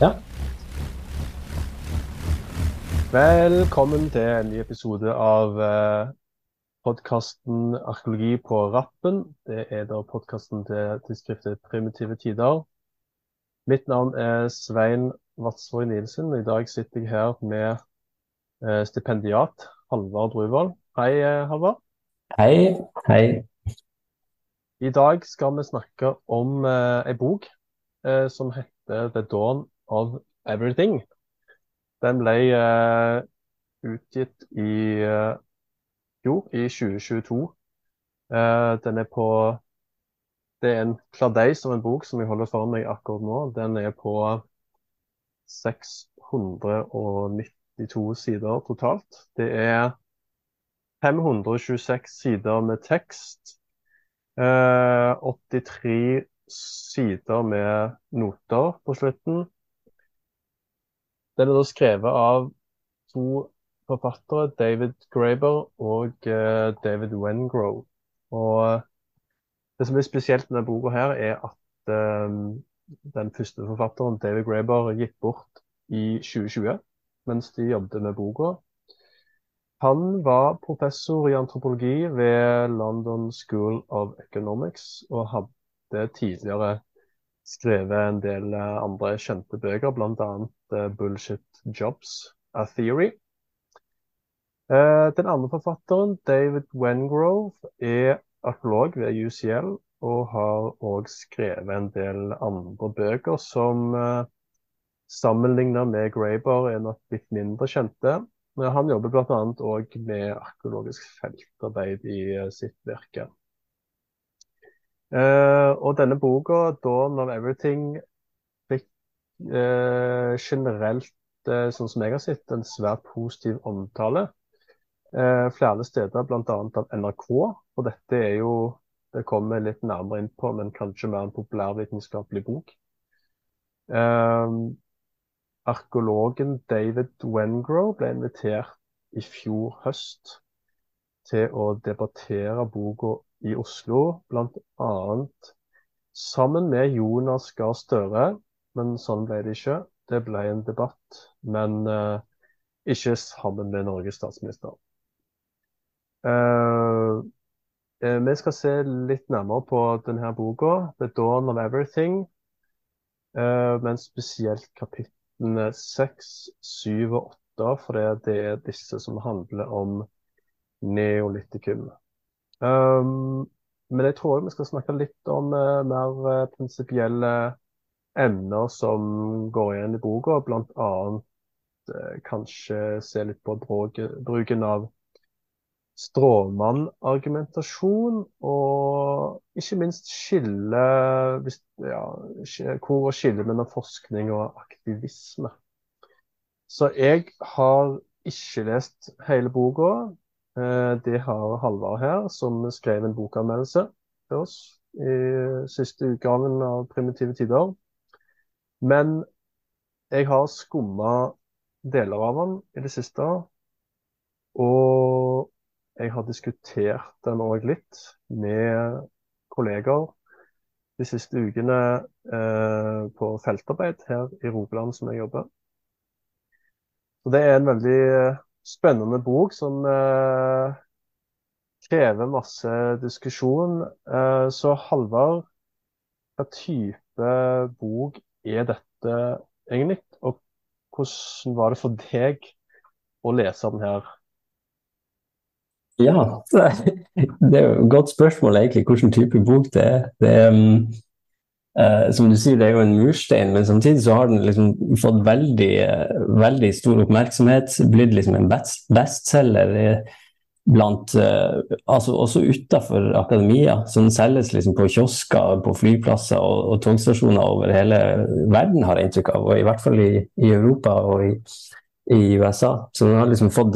Ja. Velkommen til en ny episode av eh, podkasten Arkeologi på rappen. Det er da podkasten til tidsskriftet Primitive tider. Mitt navn er Svein Vatsvåg Nilsen, og i dag sitter jeg her med eh, stipendiat Halvard Bruvoll. Hei, eh, Halvard. Hei. Hei. I dag skal vi snakke om eh, ei bok eh, som heter The Dawn of Everything. Den ble uh, utgitt i uh, jo, i 2022. Uh, den er på Det er en kladeis av en bok som jeg holder foran meg akkurat nå. Den er på 692 sider totalt. Det er 526 sider med tekst. 83 sider med noter på slutten. Den er da skrevet av to forfattere, David Graeber og uh, David Wengrove. Og det som er spesielt med denne boka her, er at um, den første forfatteren, David Graeber, gikk bort i 2020 mens de jobbet med boka. Han var professor i antropologi ved London School of Economics og hadde tidligere skrevet en del andre kjente bøker, bl.a. Bullshit Jobs, A Theory. Den andre forfatteren, David Wengrove, er arkeolog ved UCL og har òg skrevet en del andre bøker som sammenlignet med Graeber er nok litt mindre kjente. Han jobber bl.a. òg med arkeologisk feltarbeid i sitt virke. og denne boka, 'Dawn of Everything', fikk generelt, sånn som jeg har sett, en svært positiv omtale flere steder, bl.a. av NRK. Og dette er jo Det kommer litt nærmere inn på, men kanskje mer en populærvitenskapelig bok. Arkeologen David Wengrow ble invitert i fjor høst til å debattere boka i Oslo, bl.a. sammen med Jonas Gahr Støre, men sånn ble det ikke. Det ble en debatt, men uh, ikke sammen med Norges statsminister. Uh, vi skal se litt nærmere på denne boka, 'The Dawn of Everything', uh, men spesielt kapitlene 6, 7 og 8, for det er disse som handler om neolitikum. Um, men jeg tror vi skal snakke litt om uh, mer prinsipielle emner som går igjen i boka, bl.a. Uh, kanskje se litt på bruken av stråmannargumentasjon, og ikke minst skille ja, hvor å skille mellom forskning og aktivisme. Så jeg har ikke lest hele boka. Det har Halvard her, som skrev en bokanmeldelse til oss i siste utgaven av Primitive tider. Men jeg har skumma deler av den i det siste. Og jeg har diskutert den òg litt med kolleger de siste ukene eh, på feltarbeid her i Rogaland som jeg jobber. Så Det er en veldig spennende bok som eh, krever masse diskusjon. Eh, så Halvard, hva type bok er dette egentlig? Og hvordan var det for deg å lese den her? Ja, det er jo et godt spørsmål egentlig hvilken type bok det er. Det er uh, som du sier, det er jo en murstein, men samtidig så har den liksom fått veldig, uh, veldig stor oppmerksomhet. Blitt liksom en best bestselger blant uh, altså Også utafor akademia. som selges liksom på kiosker, på flyplasser og, og, togstasjoner over hele verden, har jeg inntrykk av. Og i hvert fall i, i Europa og i, i, USA. Så den har liksom fått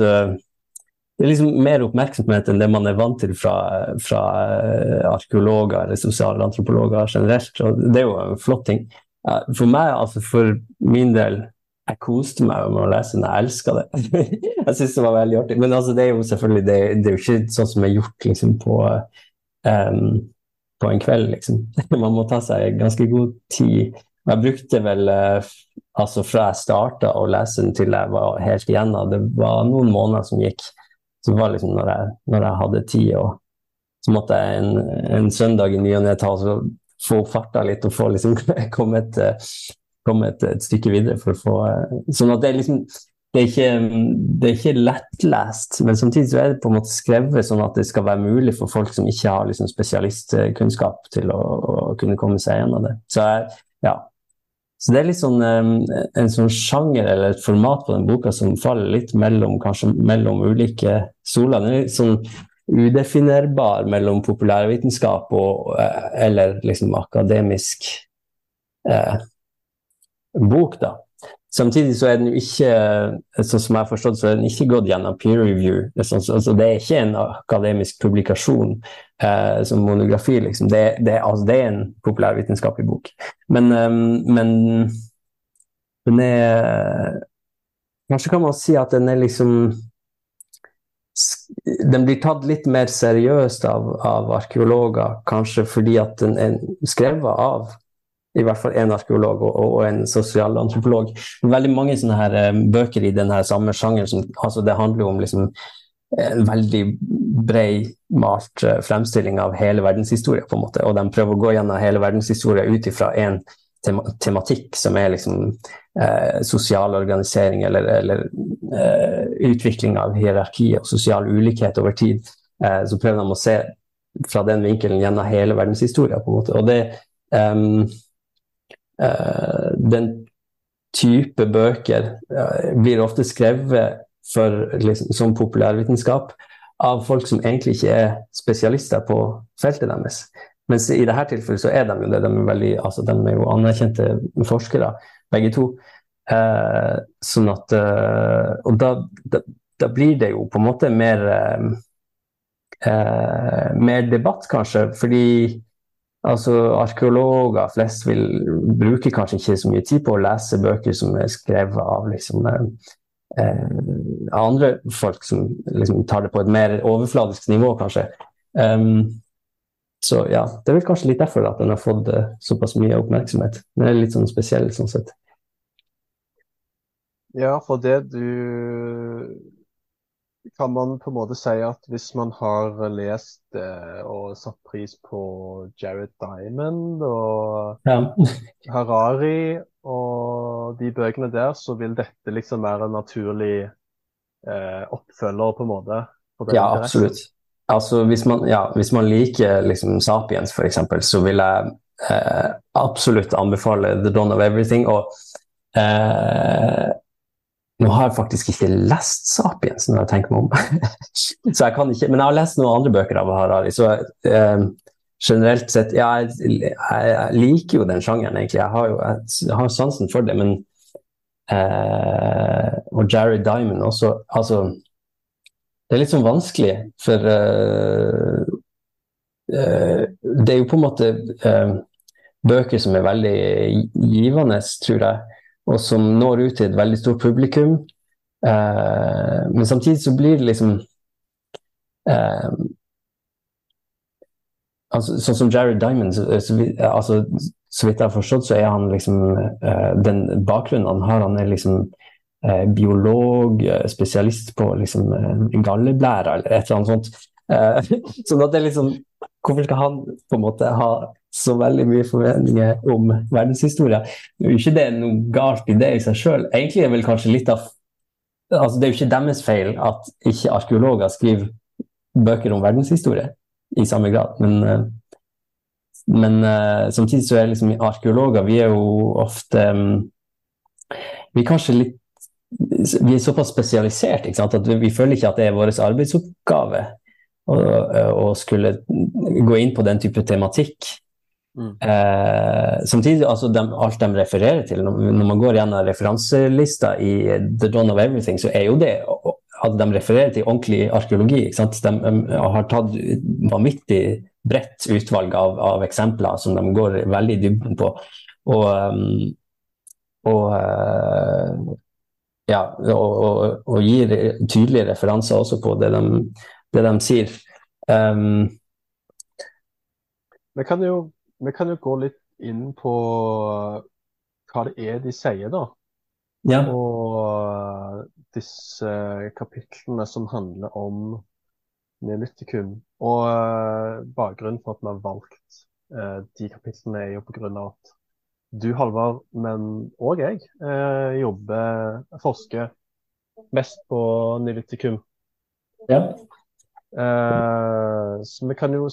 det er liksom mer oppmerksomhet enn det man er vant til fra, fra eh, arkeologer eller sosialantropologer generelt. Og det er jo en flott ting. For meg, altså for min del, jeg koste meg med å lese den. Jeg elska det. jeg syns det var veldig artig. Men altså, det er jo selvfølgelig det, det er jo ikke sånn som er gjort liksom, på, um, på en kveld, liksom. Man må ta seg ganske god tid. Jeg brukte vel uh, altså fra jeg starta å lese den til jeg var helt igjennom. Det var noen måneder som gikk. Så det var liksom når jeg, når jeg hadde tid, og så måtte jeg en, en søndag i ny og ne få opp farta litt og få liksom kommet et, komme et, et stykke videre. for å få, Sånn at det er liksom det er, ikke, det er ikke lettlest, men samtidig så er det på en måte skrevet sånn at det skal være mulig for folk som ikke har liksom spesialistkunnskap, til å, å, kunne komme seg gjennom det. Så, ja. så det er litt sånn en sånn sjanger eller et format på den boka som faller litt mellom, kanskje mellom ulike soler. Den er litt sånn udefinerbar mellom populærvitenskap og eh, eller liksom akademisk eh, bok, da. Samtidig så er den jo ikke sånn som jeg har forstått, så er den ikke gått gjennom peer review. Altså, det er ikke en akademisk publikasjon eh, som monografi. Liksom. Det, det, altså, det, er en populærvitenskapelig bok. Men, um, men den er Kanskje kan man si at den er liksom Den blir tatt litt mer seriøst av, av arkeologer, kanskje fordi at den er skrevet av i hvert fall en arkeolog og, og, en sosialantropolog. Veldig mange sånne her um, bøker i denne samme sjangeren. Som, altså det handler jo om liksom, en veldig bred malt uh, fremstilling av hele verdenshistoria, på en måte. Og de prøver å gå gjennom hele verdenshistoria ut ifra én tema tematikk, som er liksom uh, sosial organisering eller, eller uh, utvikling av hierarki og sosial ulikhet over tid. så prøver de å se fra den vinkelen gjennom hele verdenshistoria, på en måte. Og det um, Eh, den type bøker eh, blir ofte skrevet for, liksom, som populærvitenskap av folk som egentlig ikke er spesialister på feltet deres. Mens i dette tilfellet så er de jo det. De er, veldig, altså, de er jo anerkjente forskere, begge to. Eh, sånn at eh, Og da, da, da, blir det jo på en måte mer eh, eh mer debatt, kanskje, fordi Altså, Arkeologer flest vil bruke kanskje ikke så mye tid på å lese bøker som er skrevet av liksom, eh, andre folk som liksom, tar det på et mer overfladisk nivå, kanskje. Um, så ja, det er vel kanskje litt derfor at den har fått uh, såpass mye oppmerksomhet. Den er litt sånn spesiell sånn sett. Ja, for det du kan man på en måte si at hvis man har lest eh, og satt pris på Jared Diamond og ja. Harari og de bøkene der, så vil dette liksom være en naturlig eh, oppfølger, på en måte? ja, absolutt. Altså, hvis man, ja, hvis man liker liksom, Sapiens, f.eks., så vil jeg eh, absolutt anbefale The Dawn of Everything. og eh, nå har jeg faktisk ikke lest 'Sapiens', når jeg tenker meg om. så jeg kan ikke, men jeg har lest noen andre bøker av Harari. Så eh, generelt sett Ja, jeg, jeg, liker jo den sjangeren, egentlig. Jeg har jo jeg har sansen for det, men eh, Og Jared Diamond også. Altså Det er litt sånn vanskelig, for eh, eh det er jo på en måte eh, bøker som er veldig givende, tror jeg og som når ut til et veldig stort publikum. Eh, men samtidig så blir det liksom eh, altså, Sånn som Jared Diamond, så, så, altså, så, vidt jeg har forstått, så er han liksom eh, Den bakgrunnen han har, han er liksom eh, biolog, eh, spesialist på liksom galleblæra eller et eller annet sånt. sånn at det er liksom Hvorfor skal han på en måte ha så veldig mye forventninger om verdenshistorie. Det er jo ikke det noe galt i det i seg sjøl. Egentlig er vel kanskje litt av altså Det er jo ikke deres feil at ikke arkeologer skriver bøker om verdenshistorie i samme grad. Men, eh, men uh, samtidig så er liksom arkeologer Vi er jo ofte um, Vi er kanskje litt vi er såpass spesialisert ikke sant? at vi, føler ikke at det er vår arbeidsoppgave å skulle gå inn på den type tematikk. Mm. Eh, samtidig, altså de, alt de refererer til, når, når man går gjennom referanselista i The Dawn of Everything, så er jo det at de refererer til ordentlig arkeologi. De de har tatt vanvittig bredt utvalg av, av, eksempler som de går veldig i dybden på. Og, og uh, ja, og, og, og, gir tydelige referanser også på det de, det de sier. Um, det kan jo vi kan jo gå litt inn på hva det er de sier, da. Ja. Og disse kapitlene som handler om Neolitikum. Og uh, bakgrunnen for at vi har valgt de kapitlene, er jo på grunn av at du, Halvard, men òg jeg, jobber, forsker mest på Neolitikum. ja. så vi kan jo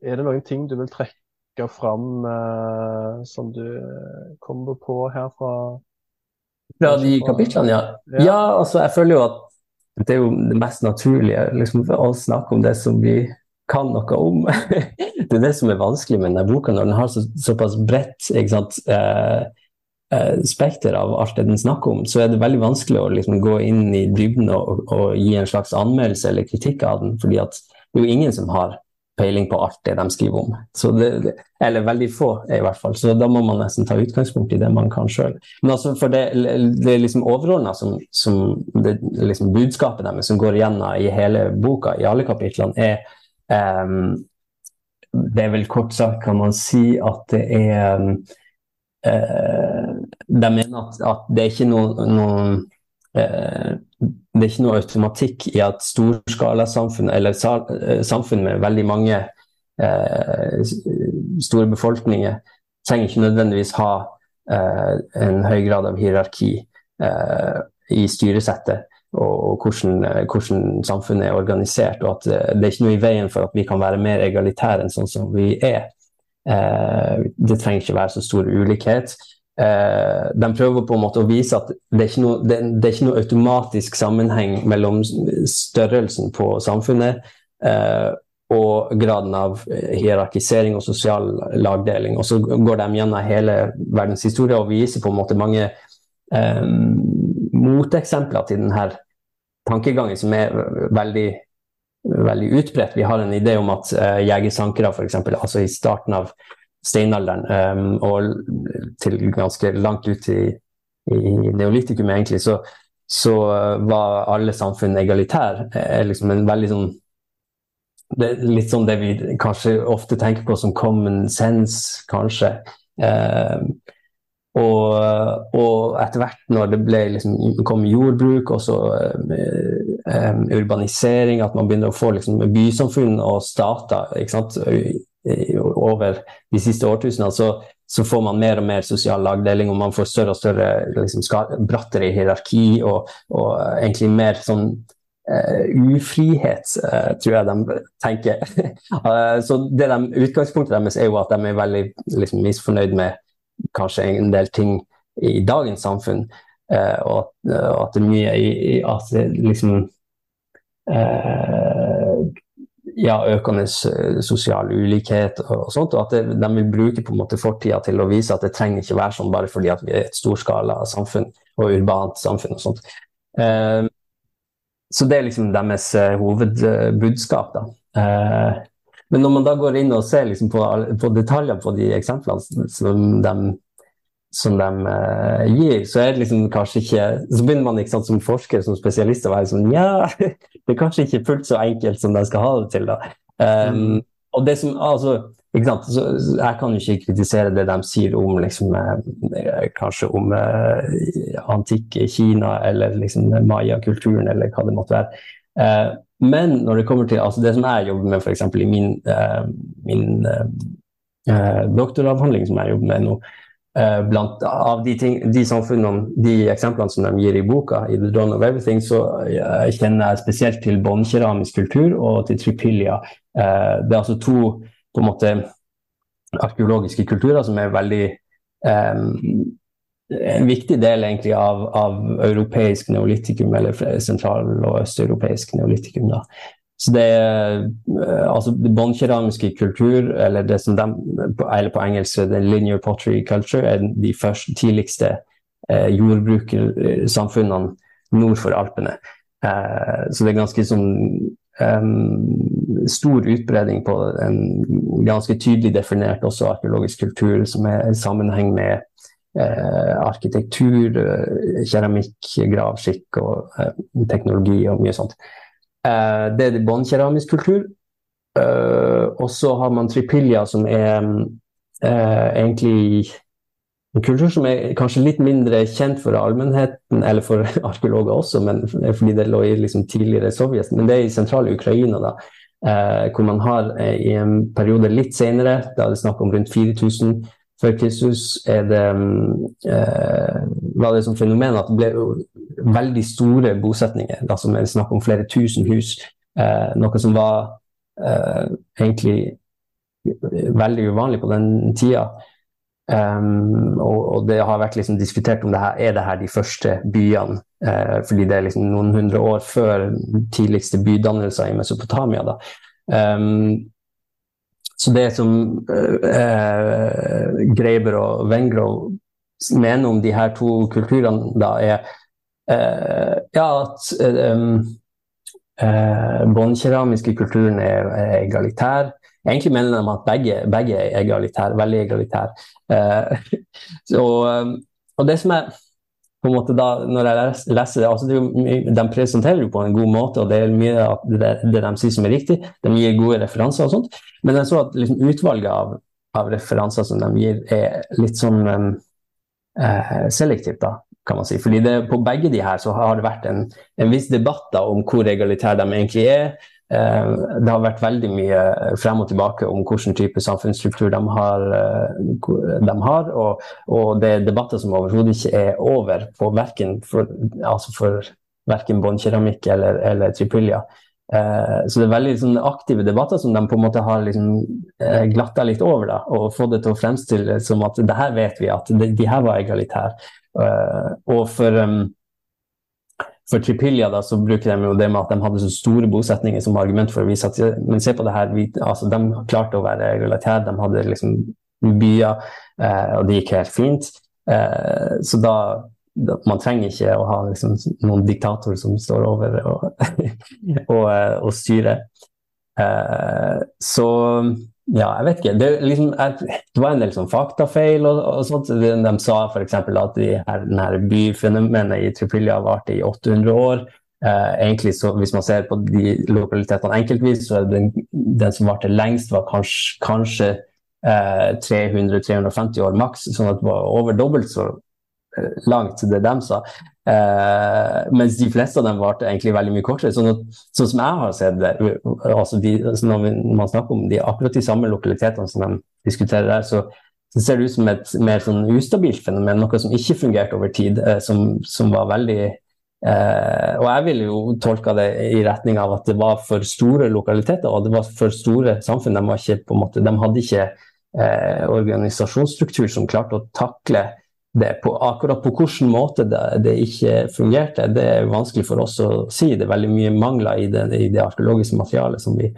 Er det noen ting du vil trekke fram som du kommer på her fra Fra de kapitlene, ja. Ja. Ja, altså, jeg føler jo at det er jo det mest naturlige liksom, å snakke om det som vi kan noe om. det er det som er vanskelig med denne boka, når den har så, såpass bredt ikke sant, eh, eh, spekter av alt det den snakker om, så er det veldig vanskelig å liksom, gå inn i dybden og, og gi en slags anmeldelse eller kritikk av den, fordi at det er jo ingen som har peiling på alt det de skriver om. Det, eller veldig få, i hvert fall. Så da må man nesten ta utgangspunkt i det man kan sjøl. Men altså for det, det er liksom overordna som, som det, liksom budskapet deres som går igjennom i hele boka, i alle kapitlene, er um, Det er vel kort sagt kan man si at det er um, uh, De mener at, at, det er ikke noe, noe uh, det er ikke noe automatikk i at storskalasamfunn, eller samfunn med veldig mange eh, store befolkninger, trenger ikke nødvendigvis ha eh, en høy grad av hierarki eh, i styresettet og, og hvordan, hvordan, samfunnet er organisert. Og at det er ikke noe i veien for at vi kan være mer egalitære enn sånn som vi er. det trenger ikke være så stor ulikhet eh, de prøver på en måte å vise at det er, noe, det, det er ikke noe, automatisk sammenheng mellom størrelsen på samfunnet eh, og graden av hierarkisering og sosial lagdeling. Og så går de gjennom hele verdens historie og viser på en måte mange eh, moteksempler til denne tankegangen som er veldig veldig utbredt. Vi har en idé om at eh, jegersankere, f.eks., altså i starten av steinalderen um, og til ganske langt ut i, i neolitikum, egentlig, så, så var alle samfunn egalitære. Er liksom en veldig sånn det er litt sånn det vi kanskje ofte tenker på som common sense, kanskje. Eh, og, og, etter hvert når det ble liksom, kom jordbruk og så eh, urbanisering, at man begynner å få liksom, bysamfunn og stater? Over de siste årtusenene, så, så, får man mer og mer sosial lagdeling, og man får større og større liksom, brattere hierarki, og, og, egentlig mer sånn uh, ufrihet, uh, tror jeg de tenker. uh, så de, Utgangspunktet deres er jo at de er veldig liksom, misfornøyd med kanskje en del ting i dagens samfunn, og at, at, det er mye i, i at liksom ja, økende eh, sosial ulikhet og, sånt, og at de vil bruke på en måte fortida til å vise at det trenger ikke være sånn bare fordi at vi er et storskala samfunn og urbant samfunn og sånt. Eh, så det er liksom deres uh, hovedbudskap. da. Eh, men når man da går inn og ser liksom på, på detaljer på de eksemplene som de som de uh, gir, så er det liksom kanskje ikke Så begynner man ikke sant, som forsker, som spesialist, å være sånn Ja, det er kanskje ikke fullt så enkelt som de skal ha det til, da. Um, mm. Og det som, altså, ikke sant, så Jeg kan jo ikke kritisere det de sier om liksom, eh, kanskje om eh, antikke Kina eller liksom maya-kulturen, eller hva det måtte være. Eh, men når det kommer til altså det som jeg jobber med f.eks. i min, eh, min doktoravhandling, som jeg jobber med nå, blant, av de, ting, de, de eksemplene som de gir i boka, i The Dawn of Everything, så jeg kjenner jeg spesielt til båndkeramisk kultur og til Tripilia. Eh, det er altså to på en måte arkeologiske kulturer som er veldig eh, en viktig del egentlig av, av europeisk neolitikum, eller sentral- og østeuropeisk neolitikum. Da. Så det er eh, altså båndkeramiske kultur, eller det som de, eller på engelsk the linear pottery culture, er de første, tidligste eh, jordbrukersamfunnene nord for Alpene. Eh, så det er ganske sånn um, stor utbredning på en ganske tydelig definert også arkeologisk kultur, som er i sammenheng med eh, arkitektur, eh, keramikk, gravskikk og eh, teknologi og mye sånt. Eh, det er båndkeramisk kultur. Eh, og så har man tripilia, som er eh, egentlig en kultur som er kanskje litt mindre kjent for allmennheten, eller for arkeologer også, men fordi det lå i liksom tidligere Sovjet. Men det er i sentrale Ukraina, da, eh, hvor man har eh, i en periode litt senere, da er det snakk om rundt 4000 før Kristus, er det, eh, var det som fenomen at det ble veldig store bosetninger. Da som er snakk om flere tusen hus. Eh, noe som var eh, egentlig veldig uvanlig på den tida. Um, og, og, det har vært liksom diskutert om det her, er det her de første byene. Eh, fordi det er liksom noen hundre år før tidligste bydannelser i Mesopotamia. Um, så det som uh, uh, Greiber og Wengrow mener om de her to kulturene, da er ja, at eh, båndkeramiske kulturen er, er egalitær. Egentlig mener de at begge, begge er egalitære, veldig egalitære. Eh, og, og, det som er på en måte da, når jeg leser det, altså De presenterer jo på en god måte, og det er mye av det, det, de sier som er riktig. De gir gode referanser og sånt. Men jeg så at liksom, utvalget av, av, referanser som de gir, er litt sånn um, uh, selektivt, da, kan man si. Fordi det, på begge de her så har det vært en, en viss debatt da, om hvor egalitære de egentlig er. Eh, det har vært veldig mye frem og tilbake om hvilken type samfunnsstruktur de har. Eh, de har og, og, det er debatter som overhodet ikke er over på verken for, altså for båndkeramikk eller, eller tripylja. Eh, så det er veldig sånn, aktive debatter som de på en måte har liksom, glatta litt over. Da, og fått det til å fremstille som at det her vet vi at de, de her var egalitære. og for um, for Tripilja da, så bruker de jo det med at de hadde så store bosetninger som argument for å vise at men se på det her, altså, de klarte å være relatert, de hadde liksom byer, eh, og det gikk helt fint. Eh, så da, Man trenger ikke å ha liksom, noen diktator som står over og, og, eh, og styrer. Eh, så ja, jeg vet ikke. Det, liksom, det var en del sånn faktafeil og, og sånt. De, de sa f.eks. at de her, denne byfenomenet i Tripilia varte i 800 år. Eh, egentlig så, Hvis man ser på de lokalitetene enkeltvis, så er den, den som varte lengst, var kanskje, kanskje eh, 300-350 år maks. Sånn at det var over dobbelt så eh, langt det de sa. Uh, mens de fleste av dem varte egentlig veldig mye kortere. Sånn, at, sånn som jeg har sett det, altså de, altså når man snakker om de akkurat de samme lokalitetene som de diskuterer der, så, så ser det ut som et mer sånn ustabilt fenomen, noe som ikke fungerte over tid, eh, som, som, var veldig eh, Og jeg ville jo tolka det i retning av at det var for store lokaliteter og det var for store samfunn. De, ikke, måte, de hadde ikke organisasjonsstruktur som klarte å takle det. På, akkurat på hvilken måte det, det, ikke fungerte, det er vanskelig for oss å si. Det er veldig mye mangler i det, i det arkeologiske materialet som vi,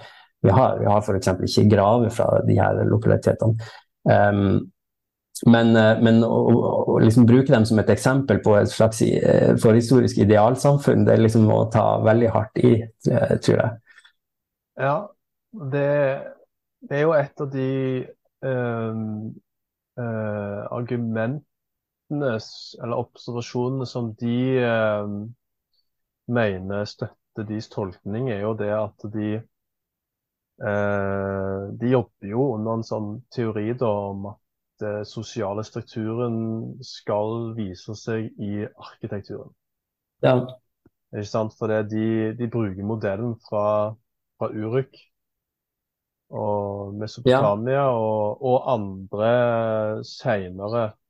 vi har. Vi har f.eks. ikke graver fra de her lokalitetene. Um, men, eh, men å, å, liksom bruke dem som et eksempel på et slags eh, forhistorisk idealsamfunn, det er liksom å ta veldig hardt i, eh, tror jeg. Ja, det, det er jo et av de um, uh, argument eller observasjonene som de eh, mener støtter deres tolkning, er jo det at de eh, De jobber jo under en sånn teori da, om at den sosiale strukturen skal vise seg i arkitekturen. Ja. Ikke sant? For de, de bruker modellen fra, fra Uruk og Mesopotamia ja. og, og, andre seinere Eh,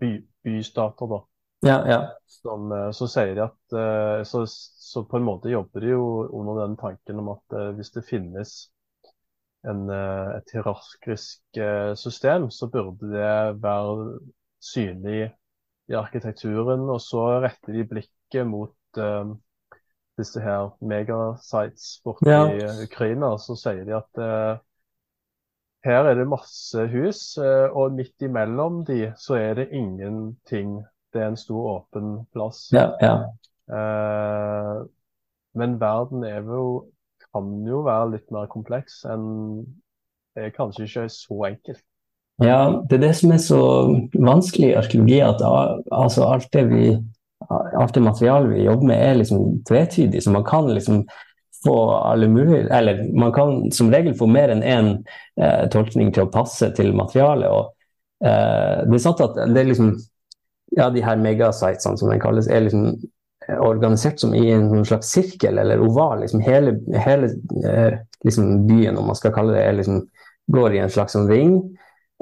by, bystater, da. Ja, ja. Som, eh, så sier de at eh, så, så, på en måte jobber de jo under den tanken om at hvis det finnes en, et hierarkisk system, så burde det være synlig i arkitekturen. Og så retter de blikket mot uh, disse her megasites borte ja. i Ukraina. Så sier de at uh, her er det masse hus, eh, og midt imellom de så er det ingenting. Det er en stor åpen plass. Ja, ja. Eh, men verden er jo, kan jo være litt mer kompleks enn det er kanskje ikke så enkelt. Ja, det er det som er så vanskelig i arkeologi, at altså, alt, det vi, alt det materialet vi jobber med, er liksom tvetydig. Så man kan liksom få alle mulige Eller man kan som regel få mer enn én eh, tolkning til å passe til materialet. og eh, Det er sant at det er liksom Ja, de her megasitesene som den kalles, er liksom organisert som i en slags sirkel eller oval. Liksom hele, hele eh, liksom byen, om man skal kalle det, liksom, går i en slags sånn ring.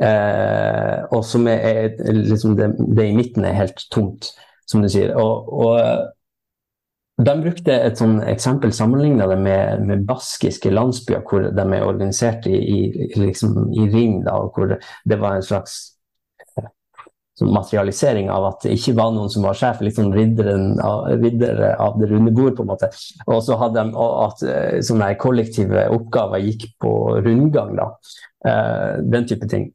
Eh, og som er, er liksom det, det, i midten er helt tomt, som du sier. Og, og de brukte et sånn eksempel, sammenligna det med, med, baskiske landsbyer hvor de er organisert i, i, liksom, i ring, da, og hvor det var en slags sånn materialisering av at det ikke var noen som var sjef, sånn ridderen av, riddere av det runde bord, på en måte. Og så hadde de at eh, sånne kollektive oppgaver gikk på rundgang, da. Uh, den type ting.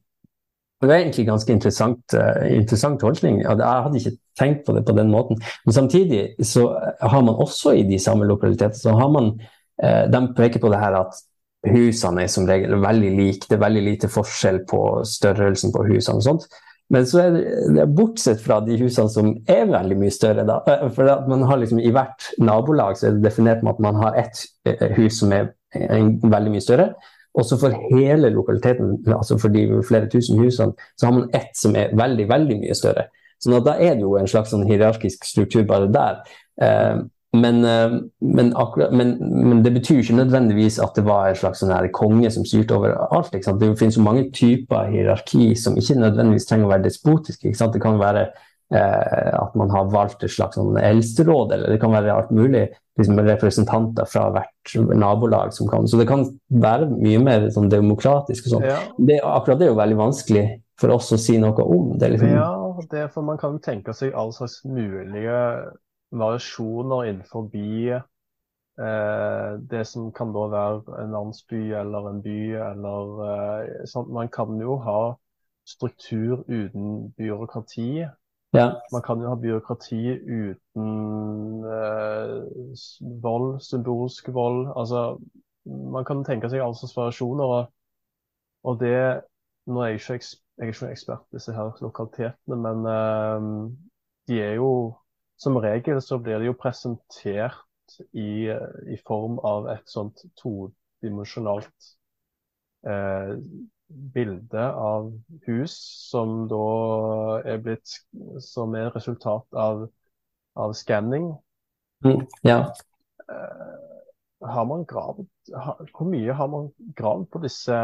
Det er egentlig ganske interessant, uh, interessant tolkning. Jeg hadde ikke tenkt på det på den måten. Men samtidig så har man også i de samme lokalitetene så har man uh, De peker på det her at husene er som regel veldig like. Det er veldig lite forskjell på størrelsen på husene og sånt. Men så er det, bortsett fra de husene som er veldig mye større, da. Eh, for at man har liksom, I hvert nabolag så er det definert med at man har ett hus som er veldig mye større. Også for hele lokaliteten, altså for de flere tusen husene, så har man ett som er veldig, veldig mye større. Så da er det jo en slags sånn hierarkisk struktur bare der. Eh, men, eh, men, akkurat, men, men, det betyr ikke nødvendigvis at det var en slags sånn konge som styrte over alt. Det finnes jo mange typer hierarki som ikke nødvendigvis trenger å være despotiske. Det kan være at man har valgt et slags sånn eldsteråd, eller det kan være alt mulig liksom, representanter fra hvert nabolag som kan Så det kan være mye mer sånn, demokratisk. og sånn. Ja. Det, akkurat det er jo veldig vanskelig for oss å si noe om. Det liksom... Ja, det, for man kan tenke seg all slags mulige variasjoner innenfor eh, det som kan da være en landsby eller en by eller eh, sånn. Man kan jo ha struktur uten byråkrati. Ja. Man kan jo ha byråkrati uten eh, vold, symbolsk vold. Altså, man kan tenke seg all slags variasjoner. Og, og det Nå er jeg ikke, jeg er ikke ekspert i disse her lokalitetene, men eh, de er jo Som regel så blir de jo presentert i, i form av et sånt todimensjonalt eh, bilde av hus som da er blitt Som er resultat av, av skanning. Mm, ja. Uh, har man gravd Hvor mye har man gravd på disse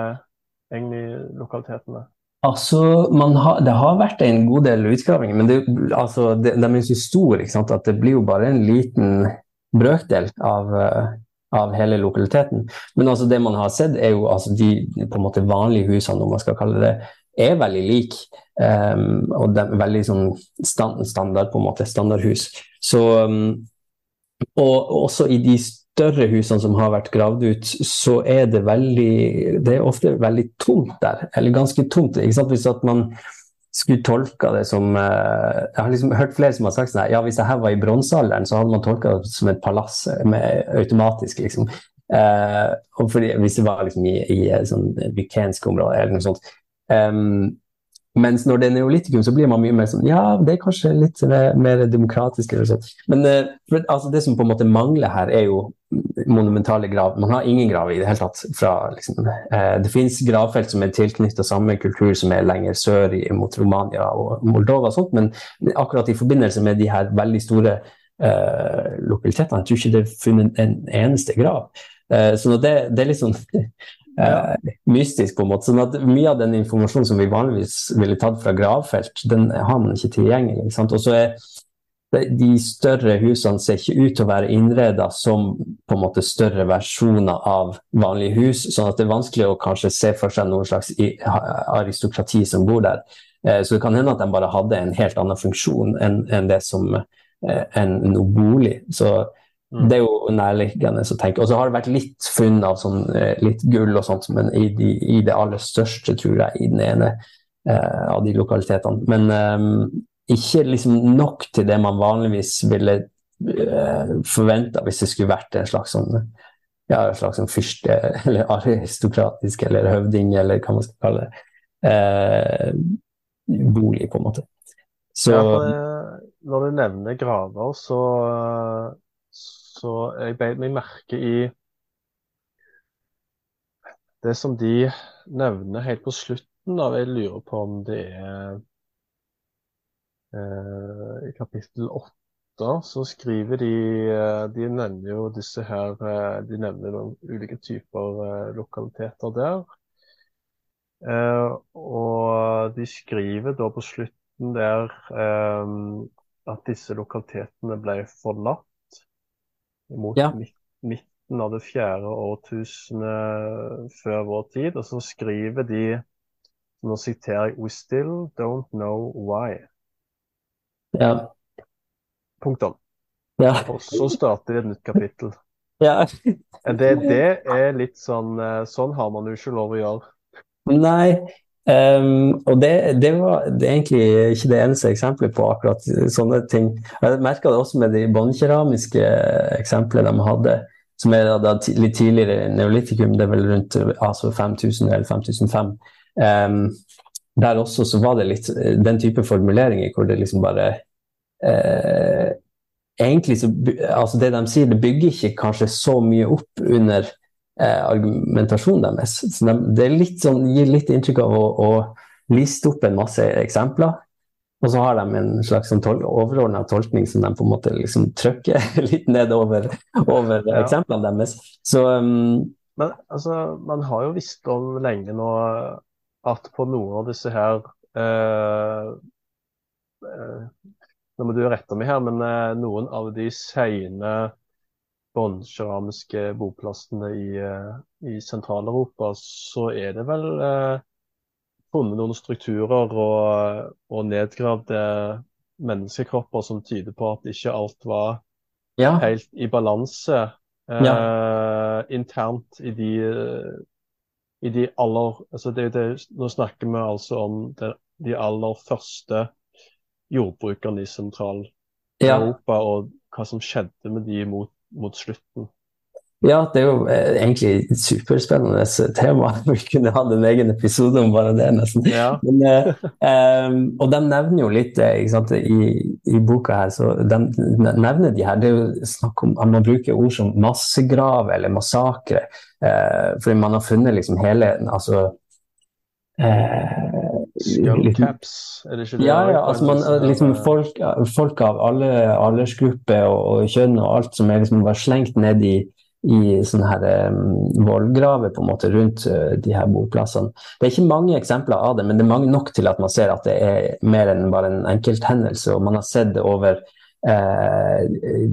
egentlig lokalitetene? Altså, har, Det har vært en god del utgravinger, men det, altså, det, de er så store at det blir jo bare en liten brøkdel av, uh, av hele lokaliteten. Men altså det man har sett, er jo altså de på en måte vanlige husene, om man skal kalle det er veldig like. Um, og de er veldig sånn stand, standard, på en måte, standardhus. Så, um, og også i de større husene som har vært gravd ut, så er det veldig Det er ofte veldig tomt der. Eller ganske tomt. ikke sant? Hvis at man skulle tolka det som eh, Jeg har liksom hørt flere som har sagt sånn ja, hvis det her var i bronsealderen, så hadde man tolka det som et palass med automatisk, liksom. Eh, og fordi, hvis det var liksom i, i sånn mykensk område eller noe sånt. Um, mens når det er neolitikum, så blir man mye mer sånn Ja, det er kanskje litt mer demokratisk. eller sånt. Men for, altså, det som på en måte mangler her, er jo monumentale grav. Man har ingen grav i det hele tatt. Fra, liksom, uh, det finnes gravfelt som er tilknyttet samme kultur som er lenger sør mot Romania og Moldova, og sånt, men akkurat i forbindelse med de her veldig store uh, lokalitetene, jeg tror ikke det er funnet en eneste grav. så det, det, er litt sånn ja. mystisk, på en måte. sånn at Mye av den informasjonen som vi vanligvis ville tatt fra gravfelt, den har man ikke tilgjengelig. Og så er de større husene ser ikke ut til å være innreda som på en måte større versjoner av vanlige hus, sånn at det er vanskelig å kanskje se for seg noen slags aristokrati som bor der. Eh, så det kan hende at de bare hadde en helt annen funksjon enn det som eh, en bolig. Så Mm. Det er jo nærliggende å tenke. Og så har det vært litt funn av sånn, eh, litt gull og sånt, men i, de, i, det aller største, tror jeg, i den ene eh, av de lokalitetene. Men eh, ikke liksom nok til det man vanligvis ville eh, forventa hvis det skulle vært en slags sånn ja, en slags sånn fyrste, eller aristokratisk, eller høvding, eller hva man skal kalle det. Eh, bolig, på en måte. Så, ja, det, når du nevner graver, så så jeg beit meg merke i det som de nevner helt på slutten av Jeg lurer på om det er i kapittel åtte så skriver de De nevner jo disse her De nevner noen ulike typer lokaliteter der. og de skriver da på slutten der at disse lokalitetene ble forlatt mot Ja. midten av det fjerde årtusenet før vår tid. Og så skriver de, nå siterer jeg, We still don't know why. Ja. Punktum. Ja. Og så starter de et nytt kapittel. ja. Det, det er litt sånn eh, Sånn har man jo ikke lov å gjøre. Nei. Ehm, og det, det var det egentlig ikke det eneste eksempelet på akkurat sånne ting. Jeg merka det også med de båndkeramiske eksemplene de hadde, som er da, litt tidligere neolitikum, det er vel rundt altså 5000 eller 5005. Um, der også så var det litt den type formuleringer hvor det liksom bare eh, Egentlig så altså Det de sier, det bygger ikke kanskje så mye opp under eh, argumentasjonen deres. Så de, det litt sånn, gir litt inntrykk av å, å liste opp en masse eksempler, og så har de en slags sånn tol overordna tolkning som de på en måte liksom trykker litt ned over, Ja. eksemplene deres. Så um, Men altså, man har jo visst om lenge nå at på noen av disse her eh, eh, Nå må du rette meg her, men eh, noen av de sene båndkeramiske boplassene i, eh, i Sentral-Europa, så er det vel eh, funnet noen strukturer og, og nedgravde menneskekropper som tyder på at ikke alt var ja, helt i balanse eh, internt i de, i de aller altså det, det, Nå snakker vi altså om det, de aller første jordbrukerne i Sentral-Europa, ja. og hva som skjedde med de mot, mot slutten. Ja, det er jo eh, egentlig et superspennende tema. Vi kunne hatt en egen episode om bare det, nesten. Ja, Men, eh, og de nevner jo litt ikke sant, i, i boka her. så De nevner de her, Det er jo snakk om at man bruker ord som massegrav eller massakre. Eh, fordi man har funnet liksom hele altså, eh, Skull liksom- caps, er det ikke det? ja, ja, altså man, Sånn liksom eh, folk, folk av alle aldersgrupper og, og kjønn og alt som er liksom bare slengt ned i, i sånne her um, vollgraver på en måte rundt uh, de her boplassene. Det er ikke mange eksempler av det, men det er mange nok til at man ser at det er mer enn bare en enkelthendelse. Og man har sett det over eh,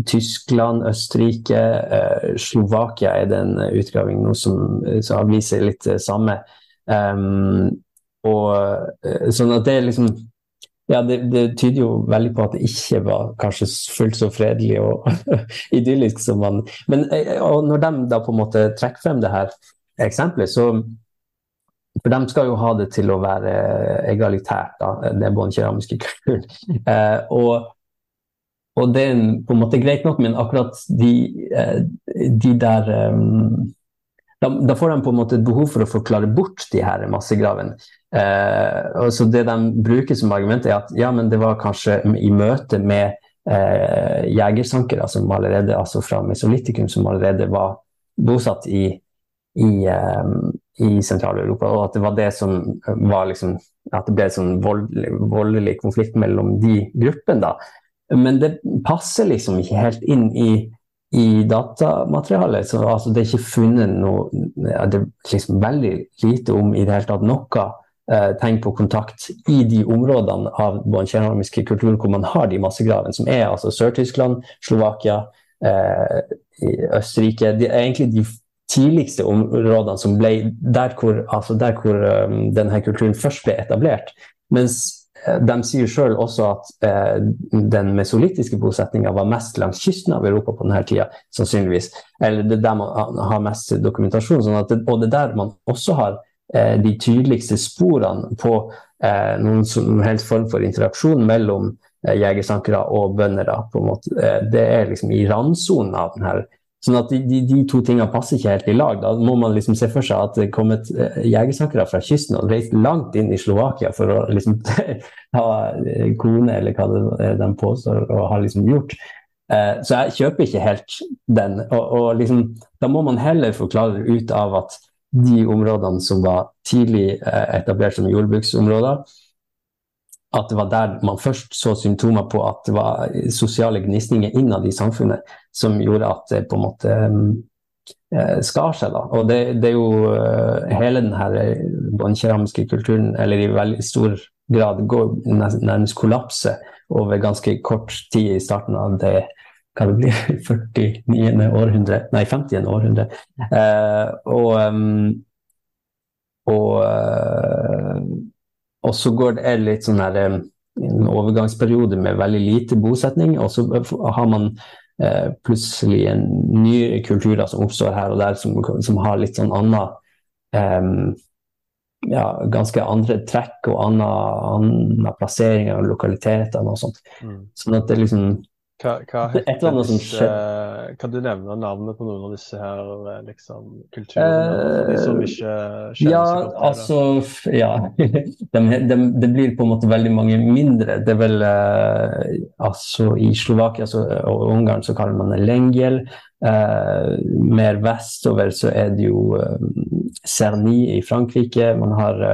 Tyskland, Østerrike, eh, Slovakia er det en utgraving nå som, som viser litt det samme. Um, og eh, sånn at det liksom ja, det, det tyder jo veldig på at det ikke var kanskje fullt så fredelig og idyllisk som man Men eh, når de da på en måte trekker frem det her eksempelet, så For de skal jo ha det til å være egalitært, da, det båndkeramiske kulturen. Eh, og, og det er på en måte greit nok, men akkurat de, eh, de der um, da, da får de på en måte et behov for å forklare bort de her massegravene. Eh, så det de bruker som argument, er at ja, men det var kanskje i møte med eh, jegersankere som allerede, altså fra Mesolitikum, som allerede var bosatt i, i, eh, i Sentral-Europa, og at det var det som var liksom At det ble sånn voldelig, voldelig konflikt mellom de gruppene, da. Men det passer liksom ikke helt inn i i datamaterialet. Så altså, det er ikke funnet noe Det er liksom veldig lite om i det hele tatt noe eh, tegn på kontakt i de områdene av den keramiske kulturen hvor man har de massegravene, som er altså Sør-Tyskland, Slovakia, eh, Østerrike. Det er egentlig de tidligste områdene som ble der hvor, altså der hvor um, denne kulturen først ble etablert. Mens de sier selv også at eh, den mesolittiske bosetninga var mest langs kysten av Europa på denne tida, sannsynligvis. Eller det er der man har mest dokumentasjon. Sånn det, og det er der man også har eh, de tydeligste sporene på eh, noen som helst form for interaksjon mellom eh, jegersankere og bønder. Eh, det er liksom i randsonen av denne Sånn at de, de, de, to tingene passer ikke helt i lag. Da må man liksom se for seg at det kom et eh, jegersankere fra kysten og reiste langt inn i Slovakia for å liksom ha eh, kone, eller hva det, er de påstår å ha liksom gjort. Eh, så jeg kjøper ikke helt den. Og, og liksom, da må man heller forklare ut av at de områdene som var tidlig etablert som jordbruksområder, at det var der man først så symptomer på at det var sosiale gnisninger innad i samfunnet som gjorde at det på en måte eh, skar seg. Da. Og det, det, er jo eh, hele den her båndkeramiske kulturen, eller i veldig stor grad går nærmest kollapse over ganske kort tid i starten av det hva det blir, 49. århundre, nei 50. århundre. Eh, og, um, og og så går det litt sånn her en overgangsperiode med veldig lite bosetning, og så har man eh, plutselig en nye kulturer som oppstår her og der, som, som har litt sånn anna eh, ja, ganske andre trekk og annen plassering av lokalitetene og sånt. Mm. Sånn at det liksom hva, hva heter disse, Kan du nevne navnet på noen av disse her eh, liksom, kulturene? Uh, de som ikke kjenner ja, godt til altså, Ja, de, de, det blir på en måte veldig mange mindre. Det er vel uh, altså I Slovakia så, og Ungarn så kaller man det lengjel. Uh, mer vestover så er det jo Cerny i Frankrike. Man har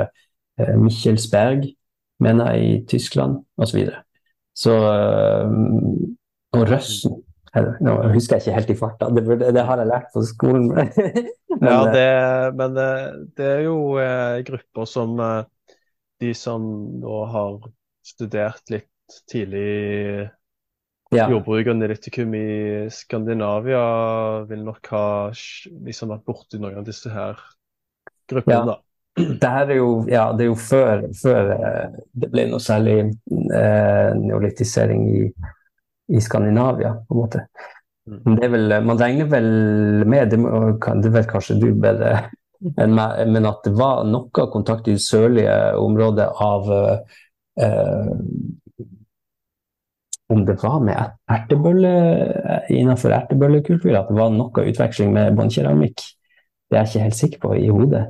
Michelsberg, mener jeg, i Tyskland, osv. Så, så og røsten. Nå husker jeg ikke helt i farta, det, det, har jeg lært på skolen. men, ja, det, men det, det, er jo eh, grupper som eh, de som nå har studert litt tidlig ja. jordbruk og neolitikum i Skandinavia, vil nok ha liksom vært borti noen av disse her gruppene. Ja. Det her er jo, ja, det er jo før, før eh, det ble noe særlig eh, neolitisering i i Skandinavia, på en måte. Mm. Men det er vel, man regner vel med, det, det vet kanskje du bedre enn meg, men at det var noe kontakt i det sørlige området av eh, Om det var med ertebølle innenfor ertebøllekultur, at det var noe utveksling med båndkeramikk. Det er jeg ikke helt sikker på i hodet.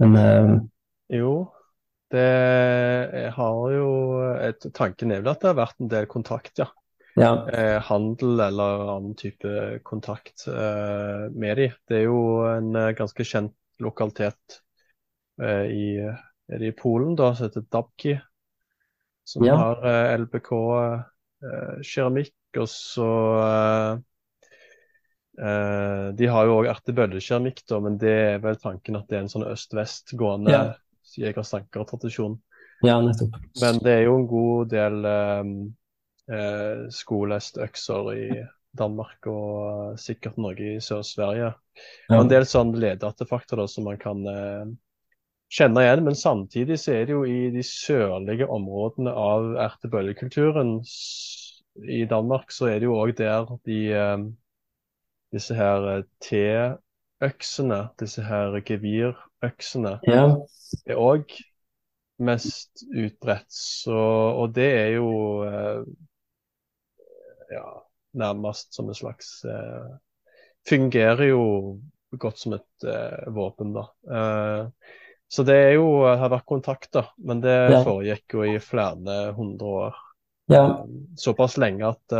Men eh, Jo, det har jo et, Tanken er vel at det har vært en del kontakt, ja ja. eh, handel eller annen type kontakt eh, med dem. Det er jo en eh, ganske kjent lokalitet eh, i, er det i Polen da, som heter Dabki, som ja. har eh, LBK eh. Og så De har jo òg ertebøllekeramikk, men det er vel tanken at det er en sånn øst-vest gående ja. jeger-stanker-tradisjon. Ja, nettopp. Men det er jo en god del um, eh, skolest økser i Danmark og sikkert Norge i Sør-Sverige. Ja. en del sånn ledeartefakter som man kan eh, kjenne igjen. Men samtidig så er det jo i de sørlige områdene av ertebøllekulturen i Danmark, så er det jo òg der de eh, disse her eh, T-øksene, disse her gevirøksene, ja. er òg mest utbredt. Så, og det er jo eh, ja, nærmest som en slags eh, Fungerer jo godt som et eh, våpen, da. Eh, så det er jo har vært kontakter. Men det ja. foregikk jo i flere hundre år. Ja. Såpass lenge at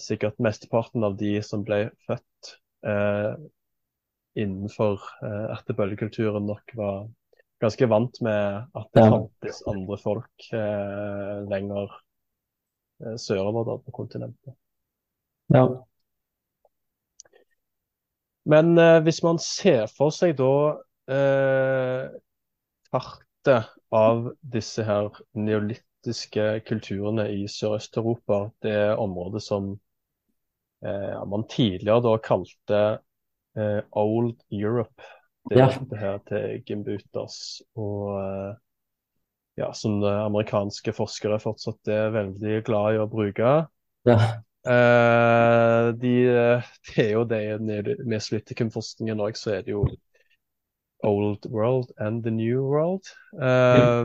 sikkert mesteparten av de som ble født eh, innenfor eh, ertebøllekulturen, nok var ganske vant med at det fantes andre folk eh, lenger sørover da, på kontinentet. Ja. Men eh, hvis man ser for seg da eh, kartet av disse her neolittiske kulturene i Sørøst-Europa, det området som eh, man tidligere da kalte eh, Old Europe. Det ja. her til Gimbutas og eh, ja, som amerikanske forskere fortsatt er veldig glad i å bruke. Ja. Uh, de, det er jo det med Slytikum-forskningen òg, så er det jo Old World and the New World. Uh,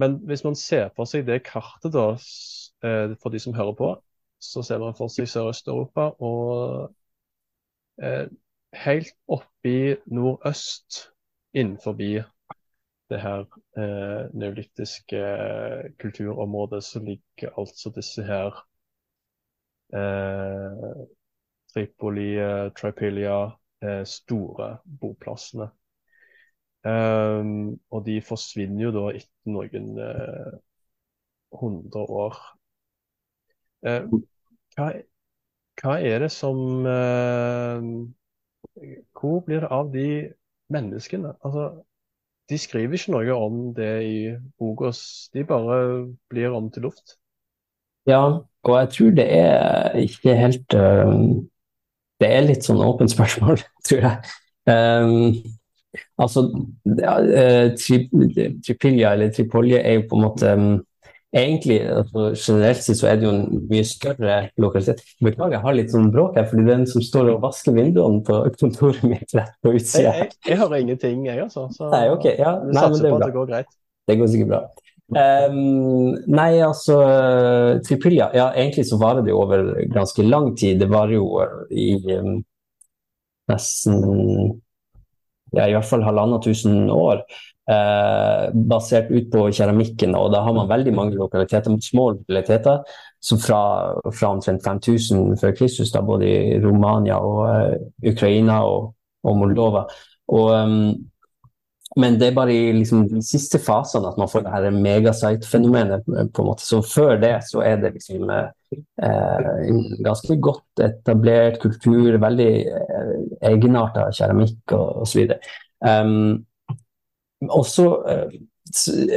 men hvis man ser for seg det kartet, da, uh, for de som hører på, så ser man for seg Sørøst-Europa og helt oppi nordøst innenfor det her eh, neolitiske eh, kulturområdet, så ligger altså disse her eh, Tripoli, Tripilia, eh, store boplassene. Um, og de forsvinner jo da etter noen eh, hundre år. Hva, hva, er det som Hvor blir det av de menneskene? Altså, de skriver ikke noe om det i boka, de bare blir om til luft. Ja, og jeg tror det er ikke helt um, Det er litt sånn åpent spørsmål, tror jeg. Um, altså, ja, uh, tri, Tripilja eller Tripolje er jo på en måte um, Egentlig, altså, generelt sett så er det jo en mye større lokalitet. Beklager, jeg har litt sånn bråk her, fordi den som står og vasker vinduene på kontoret mitt rett på utsida. Jeg, jeg, jeg, hører ingenting, jeg, altså. Så Nei, ok. Ja, nei, satser på at det går greit. Det går sikkert bra. Um, nei, altså Tripilja Ja, egentlig så varer det jo over ganske lang tid. Det varer jo i um, nesten ja, i hvert fall halvannet tusen år. Eh, basert ut på keramikken. og Da har man veldig mange lokaliteter, små lokaliteter, som fra, fra omtrent 5000 før Kristus, da, både i Romania og uh, Ukraina og, og, Moldova. Og, um, men det er bare i liksom, de siste fasene at man får det her megasite-fenomenet. på en måte. Så før det så er det liksom eh, ganske godt etablert kultur, veldig eh, egenarta keramikk og osv. Um, og så, eh,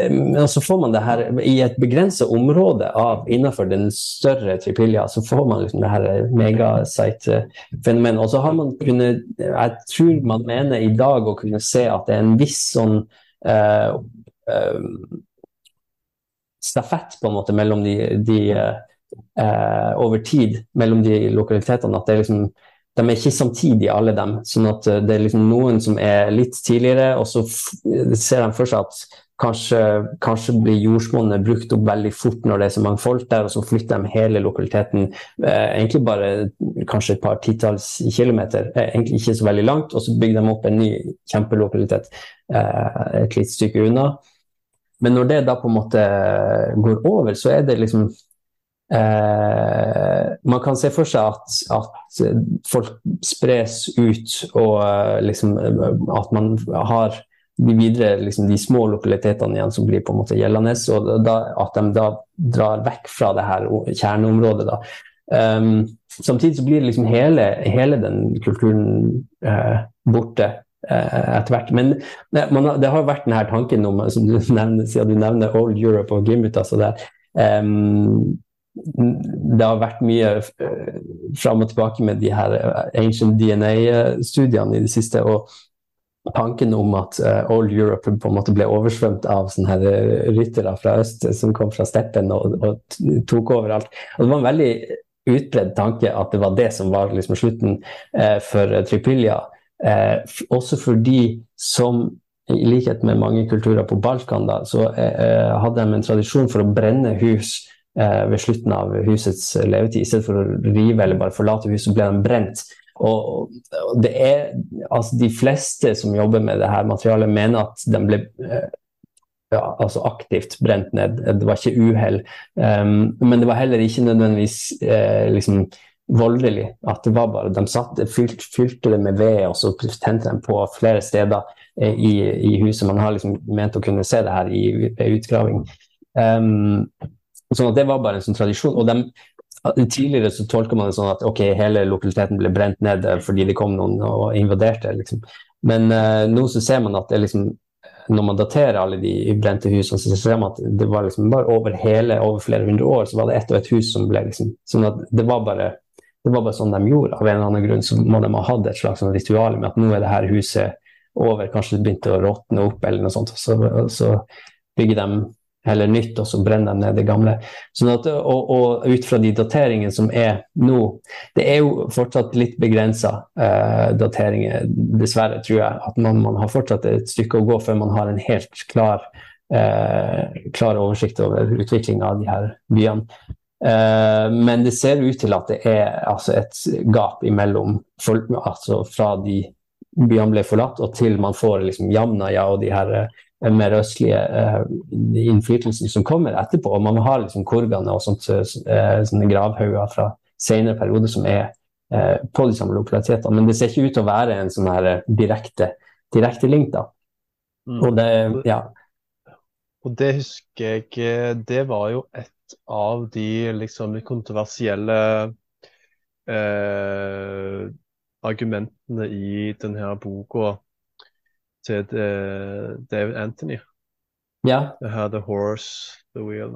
eh, så får man det her i et begrenset område av innenfor den større tripilja, så får man liksom det her megasite-fenomenet. Og så har man kunnet, jeg tror man mener i dag å kunne se at det er en viss sånn uh, uh, stafett på en måte mellom de, de uh, over tid mellom de lokalitetene. At det er liksom de er ikke samtidig, alle dem. sånn at eh, det er liksom noen som er litt tidligere, og så ser de for seg at kanskje, kanskje blir jordsmonnet brukt opp veldig fort når det er så mange folk der, og så flytter de hele lokaliteten eh, egentlig bare kanskje et par titalls kilometer, eh, egentlig ikke så veldig langt, og så bygger de opp en ny kjempelokalitet eh, et lite stykke unna. Men når det da på en måte går over, så er det liksom Eh, man kan se for seg at, at, folk spres ut, og eh, liksom, at man har de videre liksom, de små lokalitetene igjen som blir på en måte gjeldende, og da, at de da drar vekk fra det her kjerneområdet. da. Um, samtidig så blir liksom hele, hele den kulturen eh, borte etter hvert. Men man, det har vært denne tanken om, som du nevner, siden du nevner Old Europe og Gimut, altså um, det har vært mye uh, fram og tilbake med de her eh, ancient DNA-studiene i det siste. og Tanken om at Old Europe på en måte ble oversvømt av sånne her ryttere fra øst som kom fra steppen og, og tok over alt. Og det var en veldig utbredt tanke at det var det som var liksom slutten uh, for Tripilja. også fordi som i likhet med mange kulturer på Balkan, da, så hadde de en tradisjon for å brenne hus eh, ved slutten av husets levetid. I stedet for å rive eller bare forlate huset, ble den brent. Og, det er, altså De fleste som jobber med det her materialet, mener at den ble eh, ja, altså aktivt brent ned. Det var ikke uhell. Um, men det var heller ikke nødvendigvis eh, liksom voldelig. At det var bare, De satt, fylte, fylte det med ved, og så tente de på flere steder eh, i, i, huset. Man har liksom ment å kunne se det her i, i utgraving. Um, Sånn at Det var bare en sånn tradisjon. og de, Tidligere så tolker man det sånn at ok, hele lokaliteten ble brent ned fordi det kom noen og invaderte. liksom. Men uh, nå så ser man at det liksom, når man daterer alle de brente husene, så ser man at det var liksom bare over hele, over flere hundre år, så var det ett og ett hus som ble liksom sånn at det var bare det var bare sånn de gjorde. Av en eller annen grunn så må de ha hatt et slags sånn ritual med at nå er det her huset over, kanskje det begynte å råtne opp eller noe sånt. Så, så bygger de heller nytt, og så brenner de ned det gamle. Sånn at, og, og, ut fra de dateringene som er nå Det er jo fortsatt litt begrensa eh, dateringer, dessverre, tror jeg. At man, man, har fortsatt et stykke å gå før man har en helt klar, eh, klar oversikt over utviklinga av de her byene. Uh, men det ser ut til at det er altså, et gap imellom folk, altså, fra de byene ble forlatt og til man får liksom, Jamnaya og de her mer østlige eh, innflytelsen som kommer etterpå. Og man har liksom korgene og sånt, uh, sånne gravhauger fra senere perioder som er eh, på de samme lokalitetene. Men det ser ikke ut til å være en sånn her direkte, direkte link, da. Mm. Og det, ja. Og det husker jeg Det var jo et av de liksom de kontroversielle eh, argumentene i denne boka til David Anthony. ja. Det her The Horse, The Wheel?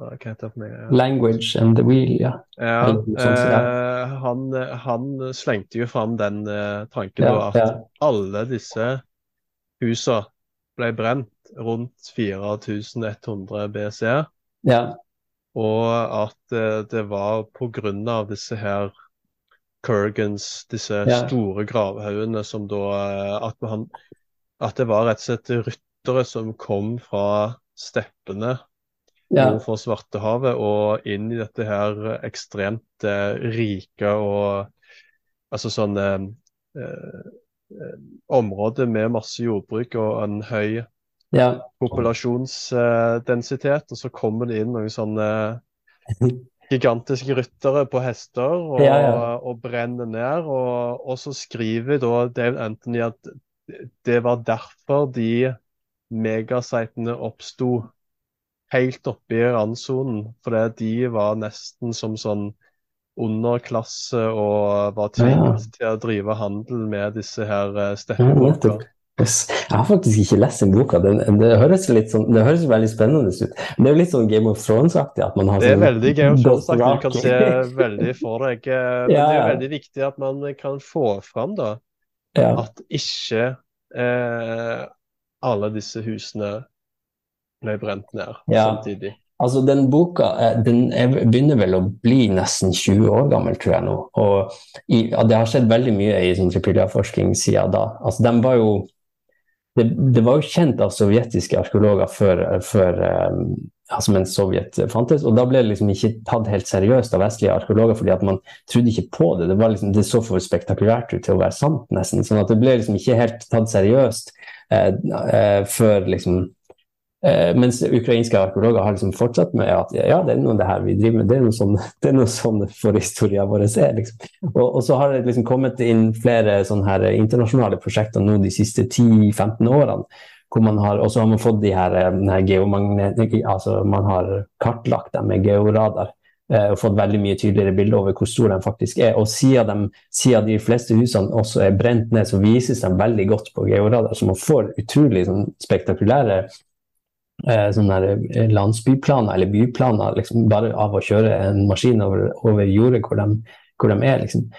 Language and the wheel, ja. Ja, sånt, ja. eh, han, han slengte jo fram den eh, tanken Ja, da, at alle disse husene ble brent rundt 4100 BC, ja. og at eh, det var av disse her Kurgans, disse store gravhaugene som da eh, at, han, at det var rett og slett ryttere som kom fra steppene ja. nord for Svartehavet og inn i dette her ekstremt eh, rike og altså sånn eh, eh, område med masse jordbruk og en høy ja. populasjonsdensitet, og så kommer det inn noen sånne gigantiske ryttere på hester og, Ja, ja. og brenner ned. Og, og så skriver da David Anthony at det var derfor de megasitene oppsto helt oppe i randsonen. Fordi de var nesten som sånn underklasse og var tvunget til å drive handel med disse her eh, steppefolka. Jeg har faktisk ikke lest den boka. Den, det, høres litt sånn, det høres veldig spennende ut. Men det er jo litt sånn Game of Thrones-aktig. at man har Det er sånn veldig Game of Thrones. Du kan se veldig for deg. eh, Men Ja, det er ja. veldig viktig at man kan få fram da, ja. at ikke eh, alle disse husene ble brent ned Ja. samtidig. Altså, den boka eh, den er, begynner vel å bli nesten 20 år gammel, tror jeg nå. Og i, ja, det har skjedd veldig mye i sånn siden da. Altså, de var jo det, det var jo kjent av sovjetiske arkeologer før, før eh, altså mens Sovjet fantes, og da ble det liksom ikke tatt helt seriøst av vestlige arkeologer fordi at man trodde ikke på det. Det, liksom, det så for spektakulært ut til å være sant, nesten. sånn at det ble liksom ikke helt tatt seriøst eh, eh, før liksom Eh, mens ukrainske arkeologer har liksom fortsatt med at ja, det er noe det her vi driver med, det er noe sånn, det er noe sånn forhistorien vår er. Liksom. Og, og så har det liksom kommet inn flere sånne her internasjonale prosjekter nå de siste 10-15 årene. Hvor man har, Og så har man fått de her, eh, her. Altså man har kartlagt dem med georadar eh, og fått veldig mye tydeligere bilder over hvor store de faktisk er. Og siden, de, siden de fleste husene også er brent ned, så vises de veldig godt på georadar, så man får utrolig sånn, spektakulære eh, eh, landsbyplaner eller byplaner liksom, bare av å kjøre en maskin over, over jordet hvor de, hvor de er. Liksom.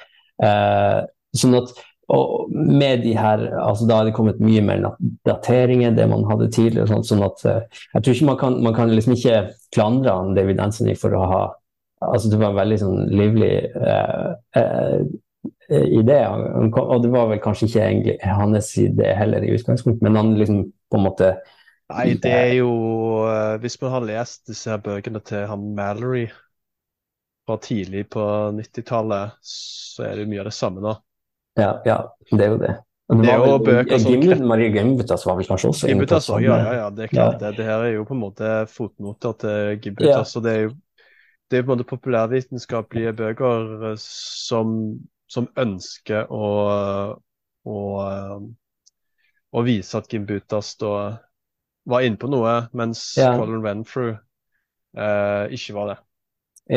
Eh, sånn at og med de her, altså Da har det kommet mye mer dateringer det man hadde tidligere. Sånn, sånn at eh, Jeg tror ikke man kan, man kan liksom ikke klandre han David Anthony for å ha altså Det var en veldig sånn livlig eh, eh, idé. Og det var vel kanskje ikke egentlig hans idé heller i utgangspunktet, men han liksom på en måte Nei, det er jo eh, Hvis man har lest disse her bøkene til han Mallory fra tidlig på 90-tallet, så er det mye av det samme nå. Ja, ja, det er jo det. Det, Det er jo bøker som Gimlet- Marie Gimbutas var vel kanskje også Gimbutas òg, ja, ja, ja, det er klart det. Det her er jo på en måte fotnoter til Gimbutas. Ja. og det er jo det er på en måte populærvitenskapelige bøker eh, som, som ønsker å, å, eh, å vise at Gimbutas da var inne på noe, mens Ja. Colin Renfrew eh, ikke var det.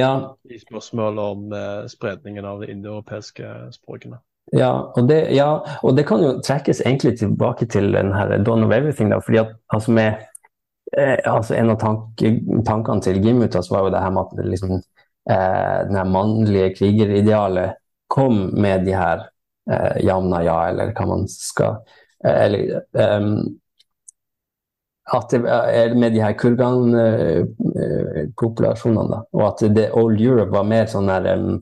Ja, I spørsmål om eh, spredningen av de indoeuropeiske språkene. Ja og, det, ja, og det kan jo trekkes egentlig tilbake til den her Dawn of Everything. Da, fordi at altså med, eh, altså En av tank, tankene til Gimutas var jo det her med at liksom, eh, den her mannlige krigeridealet kom med de her eh, Jamna ja, eller hva man skal eh, Eller um, at det er med de her kurgan-populasjonene, da. Og at det Old Europe var mer sånn der em,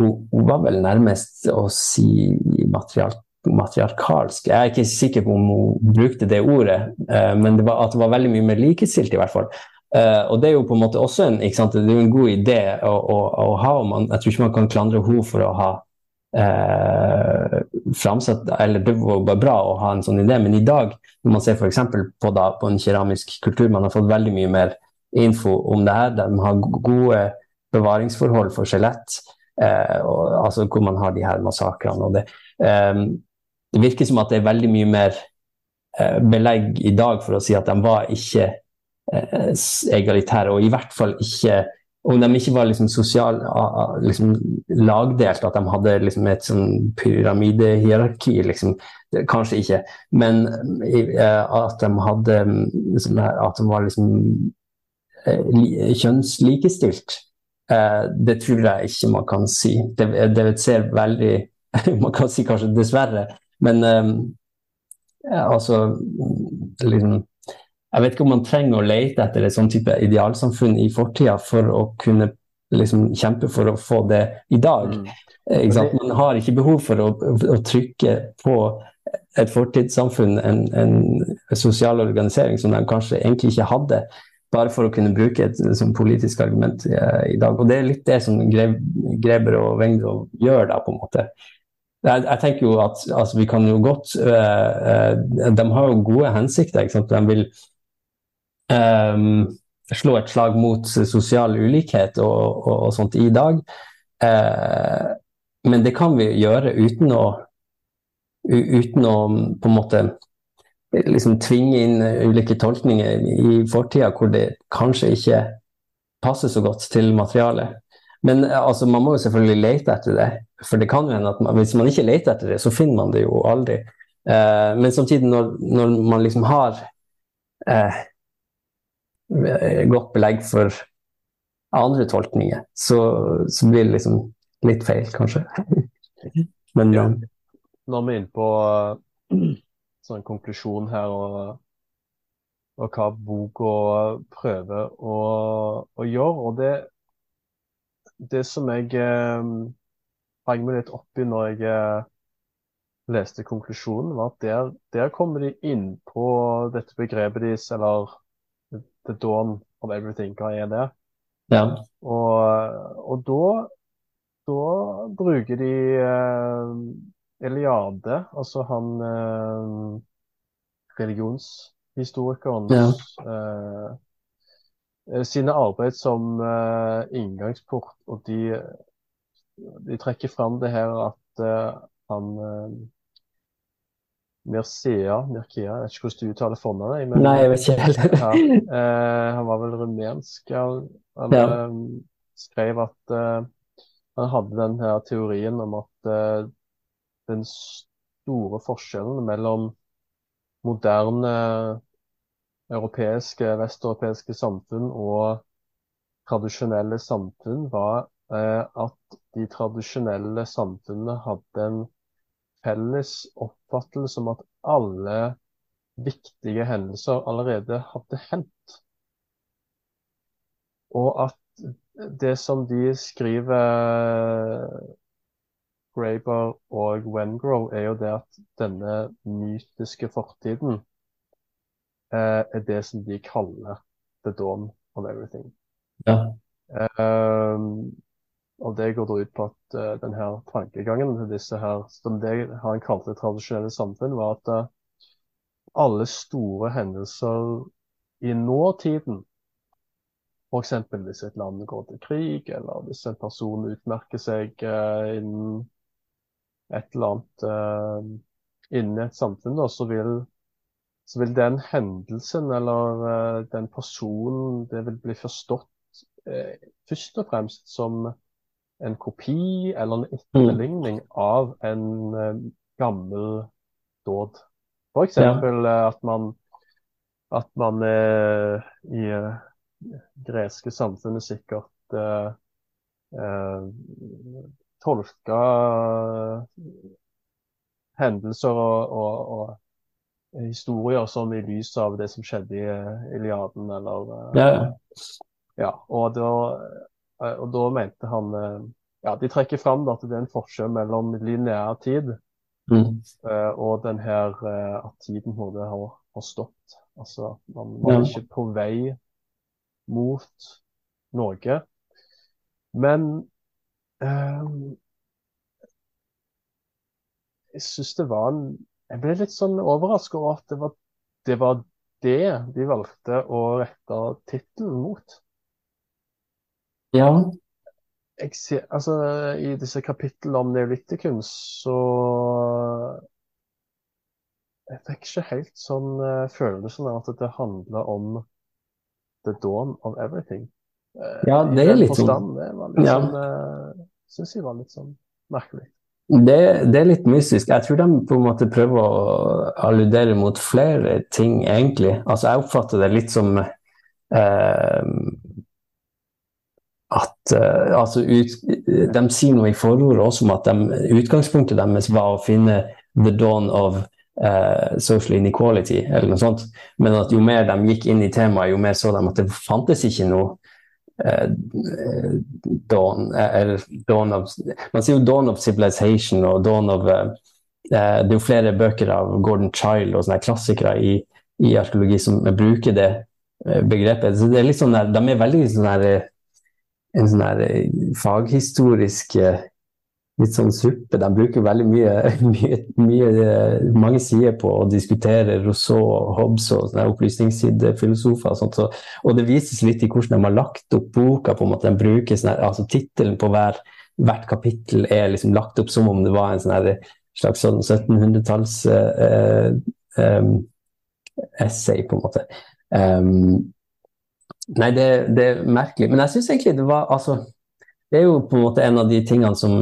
hun, var vel nærmest å si matriark, matriarkalsk. Jeg er ikke sikker på om hun brukte det ordet, eh, men det var, at det var veldig mye mer likestilt, i hvert fall. Eh, og det er jo på en måte også en, en god idé å, å, å ha. og Man, jeg tror ikke man kan klandre henne for å ha eh, framsatt Eller det var bare bra å ha en sånn idé, men i dag, når man ser f.eks. På, på en keramisk kultur, man har fått veldig mye mer info om det her. De har gode bevaringsforhold for skjelett. Eh, og, altså hvor man har de her massakrene. det, eh, det virker som at det er veldig mye mer eh, belegg i dag for å si at de var ikke egalitære, og i hvert fall ikke om de ikke var liksom sosial, liksom lagdelt, at de hadde liksom et sånn pyramidehierarki, liksom. kanskje ikke. Men at de hadde liksom, At de var liksom kjønnslikestilt, det tror jeg ikke man kan si. Det, det ser veldig Man kan si kanskje dessverre, men altså liksom jeg vet ikke om man trenger å lete etter et sånn type idealsamfunn i fortida for å kunne liksom, kjempe for å få det i dag. Mm. Man har ikke behov for å, å trykke på et fortidssamfunn, en, en, sosial organisering som de kanskje egentlig ikke hadde, bare for å kunne bruke et som politisk argument i, i, dag. Og Det er litt det som Greber og Wengdal gjør, da, på en måte. Jeg, jeg tenker jo at altså, vi kan jo godt eh, uh, De har jo gode hensikter. ikke sant? De vil eh, slå et slag mot sosial ulikhet og, og, og sånt i dag. Uh, men det kan vi gjøre uten å, uten å på en måte liksom tvinge inn ulike tolkninger i fortida hvor det kanskje ikke passer så godt til materialet. Men altså, man må jo selvfølgelig lete etter det. For det kan jo hende at man, hvis man ikke leter etter det, så finner man det jo aldri. Eh, men samtidig, når, når man liksom har eh, godt belegg for andre tolkninger, så, så blir det liksom litt feil, kanskje. Men ja. Nå er vi inne på sånn konklusjon her, og, og hva boka prøver å, å, gjøre. Og det, det som jeg eh, hang meg litt opp i når jeg eh, leste konklusjonen, var at der, der kommer de inn på dette begrepet deres, eller The Dawn of Everything. Hva er det? Ja. Og, og da, da, bruker de eh, Eliade, altså han eh, religionshistorikeren ja. eh, eh, sine arbeid som eh, inngangsport, og de, de trekker fram det her at eh, han Mircea, Mircea, jeg vet ikke hvordan du uttaler fornavnet. Men, Nei, jeg vet ikke heller. ja, eh, han var vel rumensk. Han ja. eh, skrev at eh, han hadde den her teorien om at eh, den store forskjellen mellom moderne europeiske, vesteuropeiske samfunn og tradisjonelle samfunn var eh, at de tradisjonelle samfunnene hadde en felles oppfattelse om at alle viktige hendelser allerede hadde hendt. Og at det som de skriver, Graeber og Wengrow, er jo det at denne mytiske fortiden eh, er det som de kaller the dawn of everything. Ja. Eh, og Det går da ut på at uh, denne tankegangen til disse her, som det han kalte tradisjonelle samfunn, var at uh, alle store hendelser i nåtiden, f.eks. hvis et land går til krig, eller hvis en person utmerker seg uh, innen et eller annet uh, innen et samfunn, da, så, vil, så vil den hendelsen eller den personen, det vil bli forstått først og fremst som en kopi eller en etterligning mm. av en uh, gammel dåd. F.eks. Ja. Uh, at man, at man uh, i greske samfunnet sikkert tolka hendelser og, og, og, historier som i lys av det som skjedde i Iliaden, eller ja. ja. Og da Eh, og da mente han eh, Ja, de trekker fram at det er en forskjell mellom lineær tid mm. Eh, og den her at tiden både har, har stått. Altså man var ja. ikke på vei mot noe. Men um, jeg syns det var en Jeg ble litt sånn overraska over at det var, det var det de valgte å rette tittelen mot. Ja. jeg ser, altså, I disse kapitlene om neolitikum så Jeg fikk ikke helt sånn uh, følelsen av at det handler om the dawn of everything. Uh, ja, det er litt sånn. Det var litt ja. sånn uh, Syns jeg var litt sånn merkelig. Det, det, er litt mystisk. Jeg tror de på en måte prøver å alludere mot flere ting, egentlig. Altså, jeg oppfatter det litt som eh, at eh, altså ut, De sier noe i forordet også om at de, utgangspunktet deres var å finne the dawn of eh, social inequality, eller noe sånt. Men at jo mer de gikk inn i temaet, jo mer så de at det fantes ikke noe dawn, eller dawn of Man sier jo dawn of civilization og dawn of Det er jo flere bøker av Gordon Child og sånne klassikere i, i arkeologi som bruker det begrepet. Så det er litt sånn der, De er veldig sånn der en sånn eh, faghistorisk eh, litt sånn suppe. De bruker veldig mye, mye, mye, eh, mange sider på å diskutere Rousseau Hobbes og sånne opplysningssidefilosofer. Og, sånt, så, og det vises litt i hvordan de har lagt opp boka. på en måte de bruker sånne, altså Tittelen på hver, hvert kapittel er liksom lagt opp som om det var en sånne, slags sånn 1700-talls eh, eh, essay, på en måte. Um, Nei, det, det, er merkelig. Men jeg syns egentlig det var altså, Det er jo på en måte en av de tingene som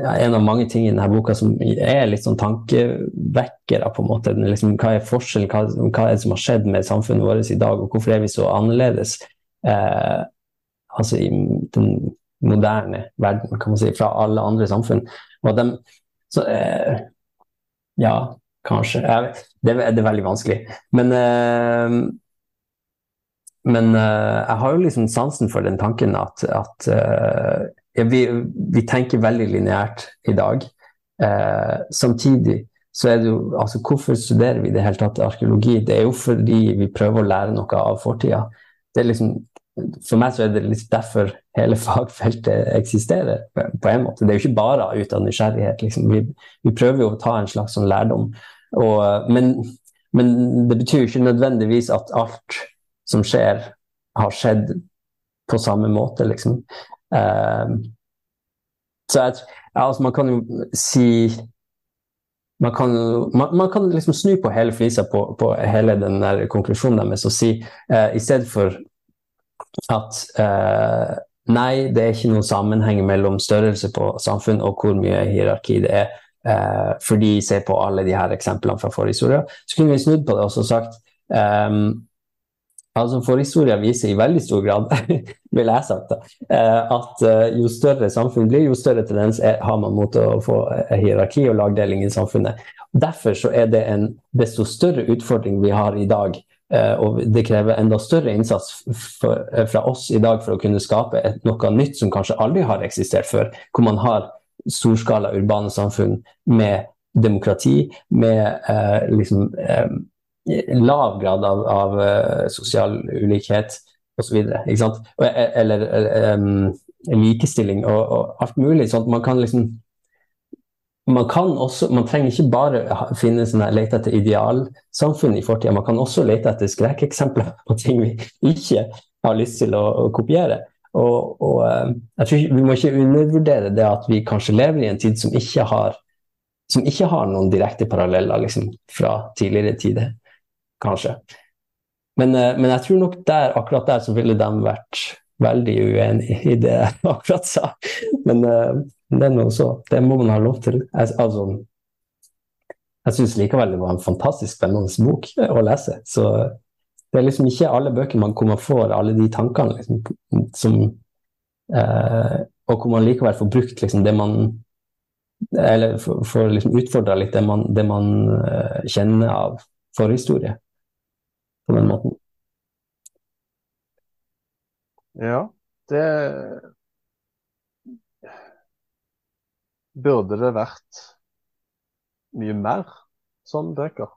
ja, En av mange ting i denne boka som er litt sånn tankevekkere, på en måte. Liksom, hva er forskjellen, hva, hva, er det som har skjedd med samfunnet vårt i dag, og hvorfor er vi så annerledes? Eh, altså i den moderne verden, kan man si, fra alle andre samfunn. Og de, så, eh, ja, kanskje. Det, det, er veldig vanskelig. Men eh, men uh, jeg har jo liksom sansen for den tanken at, at uh, vi, vi, tenker veldig lineært i dag. Eh, samtidig så er det jo altså Hvorfor studerer vi det hele tatt arkeologi? Det er jo fordi vi prøver å lære noe av fortida. Liksom, for meg så er det litt derfor hele fagfeltet eksisterer. på en måte. Det er jo ikke bare ut av nysgjerrighet. Liksom. Vi, vi, prøver jo å ta en slags sånn lærdom. Og, men, men det betyr jo ikke nødvendigvis at alt som skjer, har skjedd på samme måte, liksom. Uh, så jeg, altså man kan jo si man kan, man, man kan liksom snu på hele flisa på, på hele den der konklusjonen deres og si uh, i stedet for at uh, nei, det er ikke noen sammenheng mellom størrelse på samfunn og hvor mye hierarki det er, uh, fordi se på alle de her eksemplene fra forhistoria, så kunne vi snudd på det og sagt um, Altså Forhistoria viser i veldig stor grad, vil jeg sagt, eh, at eh, jo større samfunn blir, jo større tendens har man mot å få eh, hierarki og lagdeling i samfunnet. Derfor så er det en desto større utfordring vi har i dag. Og det krever enda større innsats fra oss i dag for å kunne skape noe nytt som kanskje aldri har eksistert før. Hvor man har storskala urbane samfunn med demokrati, med eh, liksom, lav grad av, av uh, sosial ulikhet osv. E, eller um, likestilling og, og, alt mulig. sånn at man kan liksom man kan også, man trenger ikke bare finne sånne, lete etter idealsamfunn i fortida, man kan også lete etter skrekkeksempler på ting vi ikke har lyst til å, å kopiere. Og, og, jeg tror Vi må ikke undervurdere det at vi kanskje lever i en tid som ikke har, som ikke har noen direkte paralleller liksom, fra tidligere tider kanskje. Men, eh, men, jeg tror nok der, akkurat der så ville de vært veldig uenig i det jeg akkurat sa. Men uh, det er noe så. Det må man ha lov til. Jeg, altså, jeg syns likevel det var en fantastisk spennende bok å lese. Så det er liksom ikke alle bøker man, kommer for, alle de tankene liksom, som eh, Og hvor man likevel får brukt liksom, det man Eller får liksom utfordra litt det man, det man uh, kjenner av forhistorie på den måten. Ja, det Burde det vært mye mer sånne bøker?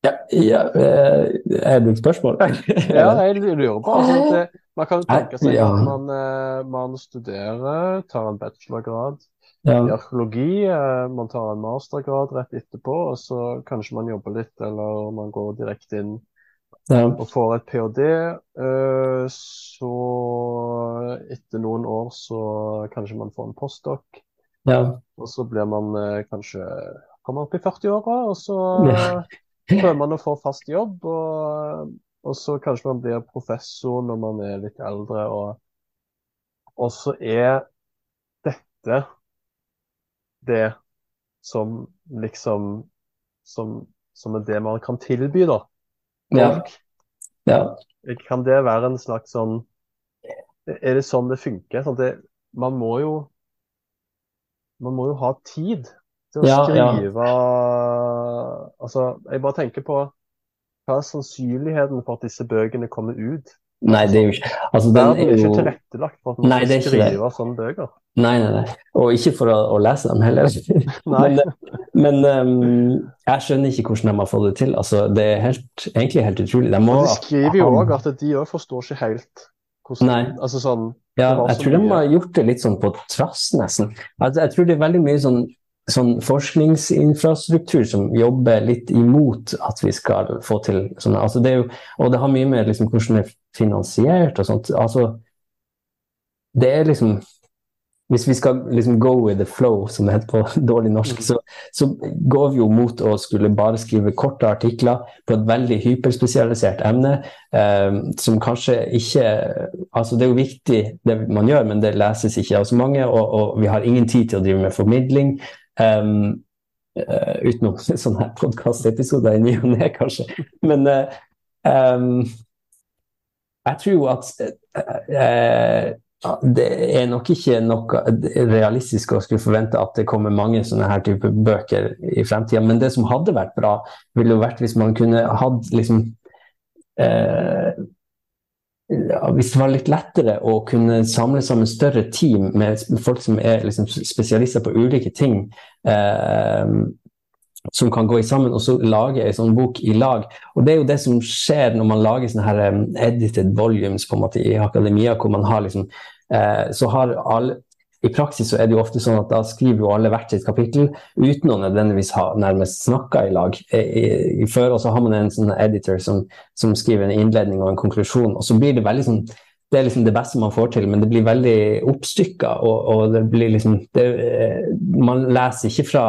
Ja, ja eh, Er det et spørsmål? ja, jeg lurer på. Altså, det, man kan tenke seg at man, eh, man studerer, tar en bachelorgrad ja. i arkeologi. Eh, man tar en mastergrad rett etterpå, og så kanskje man jobber litt, eller man går direkte inn Ja. og får et ph.d., eh, så etter noen år så kanskje man får en postdoc, Ja. og så blir man eh, kanskje kommer opp i 40-åra, og så prøver man å få fast jobb, og, og så kanskje man blir professor når man er litt eldre, og, og så er dette det som liksom som, som er det man kan tilby, da. Ja. Folk. ja. Kan det være en slags sånn Er det sånn det funker? Sånn det, man må jo Man må jo ha tid til å Ja, ja. skrive Altså, jeg bare tenker på hva er sannsynligheten for at disse bøkene kommer ut? Nei, det er jo ikke Altså, den er jo ikke tilrettelagt for at man Nei, skal skrive sånne bøker. Nei, nei, nei. Og ikke for å, å lese dem heller. Men, men um, jeg skjønner ikke hvordan de har fått det til. Altså, det er helt, egentlig helt utrolig. De må de skriver jo òg at de òg forstår ikke helt hvordan Nei. Altså sånn Ja, jeg tror de har gjort det litt sånn på trass, nesten. Altså, jeg tror det er veldig mye sånn, sånn forskningsinfrastruktur som jobber litt imot at vi skal få til sånne altså det jo, Og det har mye med liksom, hvordan det finansiert og sånt. Altså, det er liksom Hvis vi skal liksom go with the flow, som det heter på dårlig norsk, Mm. så, så går vi jo mot å skulle bare skrive korte artikler på et veldig hyperspesialisert emne, eh, som kanskje ikke Altså, det er jo viktig det man gjør, men det leses ikke av så mange, og, og vi har ingen tid til å drive med formidling. Um, eh, utenom sånne podkastepisoder i ny og ne, kanskje. Men eh, um, jeg tror at eh, det er nok ikke noe realistisk å skulle forvente at det kommer mange sånne her type bøker i fremtida. Men det som hadde vært bra, ville jo vært hvis man kunne hatt liksom eh, Hvis det var litt lettere å kunne samle sammen større team med folk som er liksom spesialister på ulike ting, eh, som kan gå sammen og så lage en sånn bok i lag. Og det er jo det som skjer når man lager sånne her edited volumes på en måte i akademia, hvor man har liksom eh, Så har alle i praksis så er det jo ofte sånn at da skriver jo alle hvert sitt kapittel uten å nødvendigvis ha nærmest snakka i lag i, i, i før, og så har man en sånn editor som, som skriver en innledning og en konklusjon, og så blir det veldig sånn det er liksom det beste man får til, men det blir veldig oppstykka. Og, og det blir liksom det, eh, Man leser ikke fra,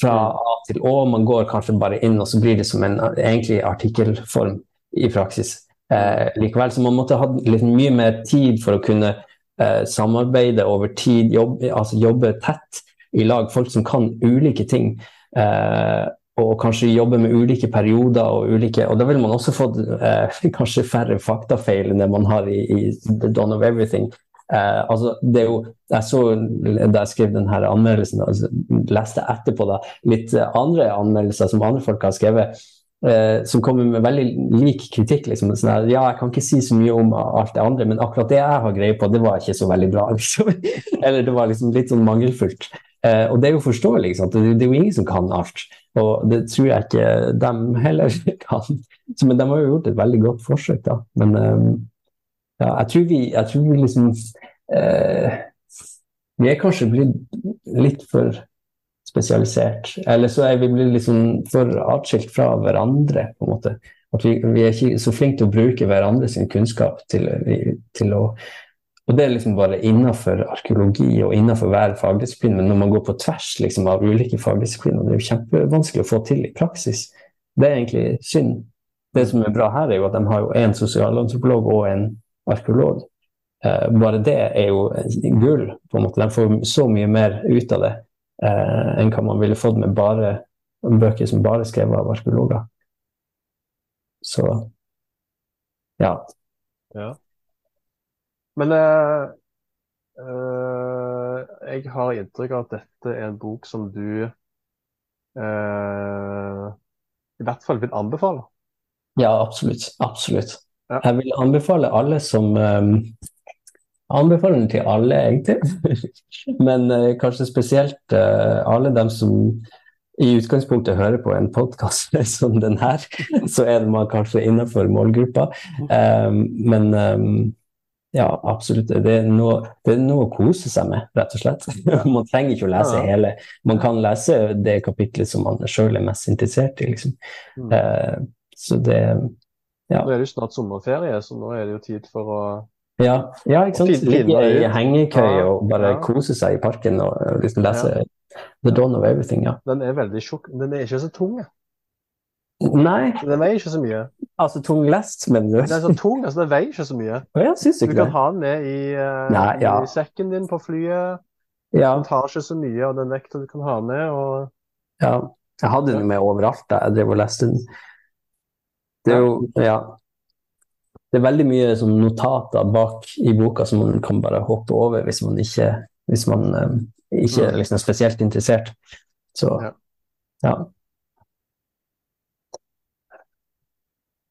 fra A til Å, man går kanskje bare inn, og så blir det som en egentlig artikkelform i praksis. Eh, likevel, så man måtte ha litt mye mer tid for å kunne eh, samarbeide over tid, jobbe, altså jobbe tett i lag. Folk som kan ulike ting. Eh, og kanskje jobbe med ulike perioder og ulike Og da ville man også fått eh, kanskje færre faktafeil enn det man har i, i The Dawn of Everything. Eh, altså, det er jo, jeg så da jeg skrev denne anmeldelsen, altså, leste etterpå da, litt andre anmeldelser som andre folk har skrevet, eh, som kommer med veldig lik kritikk. Liksom. Sånn at, ja, jeg kan ikke si så mye om alt det andre, men akkurat det jeg har greie på, det var ikke så veldig bra. Liksom. Eller det var liksom litt sånn mangelfullt. Eh, og det er jo forståelig, sant? Det, det er jo ingen som kan alt. Og det tror jeg ikke dem heller kan. Så, men de har jo gjort et veldig godt forsøk, da. Men eh, ja, jeg tror vi, jeg tror vi liksom eh, Vi er kanskje blitt litt for spesialisert. Eller så er vi blitt liksom for atskilt fra hverandre, på en måte. At vi, vi er ikke så flinke til å bruke hverandres kunnskap til, til å og det er liksom bare innenfor arkeologi og innenfor hver fagdisiplin, men når man går på tvers liksom, av ulike fagdisipliner, det er jo kjempevanskelig å få til i praksis. Det er egentlig synd. Det som er bra her, er jo at de har jo en sosialantropolog og en arkeolog. Eh, bare det er jo gull, på en måte. De får så mye mer ut av det eh, enn hva man ville fått med bare bøker som bare er skrevet av arkeologer. Så ja. Ja. Men eh, eh, jeg har inntrykk av at dette er en bok som du eh, i hvert fall vil anbefale. Ja, absolutt. Absolutt. Ja. Jeg vil anbefale alle som um, anbefaler den til alle, egentlig. Men uh, kanskje spesielt uh, alle dem som i utgangspunktet hører på en podkast som den her. Så er man kanskje innenfor målgruppa. Um, men um, ja, absolutt. Det er, noe, det er noe å kose seg med, rett og slett. Man trenger ikke å lese hele. Man kan lese det kapitlet som man sjøl er mest interessert i, liksom. Eh, så det Ja. Nå er det jo snart sommerferie, så nå er det jo tid for å Ja, ja ikke sant? Ligge i hengekøye og bare ja. kose seg i parken og du liksom lese The Dawn of Everything, ja. Den er veldig tjukk. Den er ikke så tung. Nei, Den veier ikke så mye. altså tung lest, men du Den er så tung, altså den veier ikke så mye. Ja, synes ikke Du kan det? ha den med i, uh, Nei, ja. i sekken din på flyet. Ja, Den tar ikke så mye av den vekta du kan ha med. og ja. Jeg hadde den med overalt da jeg drev og leste den. Det er jo, ja. Det er veldig mye som notater bak i boka som man kan bare hoppe over hvis man ikke, hvis man, um, ikke er Mm. liksom spesielt interessert. Så Ja.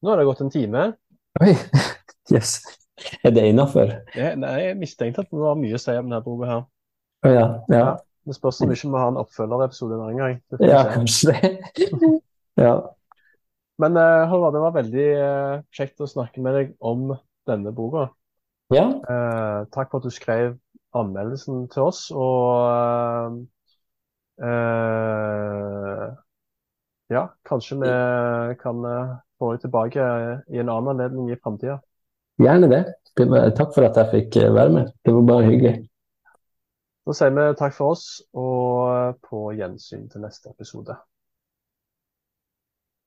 Nå har det gått en time. Oi, yes. Er det innafor? Nei, jeg mistenkte at det var mye å si om denne boka her. Å ja. Ja. Det spørs om ikke må har en oppfølgerepisode en annen gang. Vi ja kanskje det. Ja. Men eh, Halvard, det var veldig eh, kjekt å snakke med deg om denne boka. ja. Eh, takk for at du skrev anmeldelsen til oss. Og eh, eh, ja, kanskje vi kan eh, få deg tilbake i en annen anledning i framtida. Gjerne det. takk for at jeg fikk eh, være med. Det var bare hyggelig. Da sier vi takk for oss, og på gjensyn til neste episode.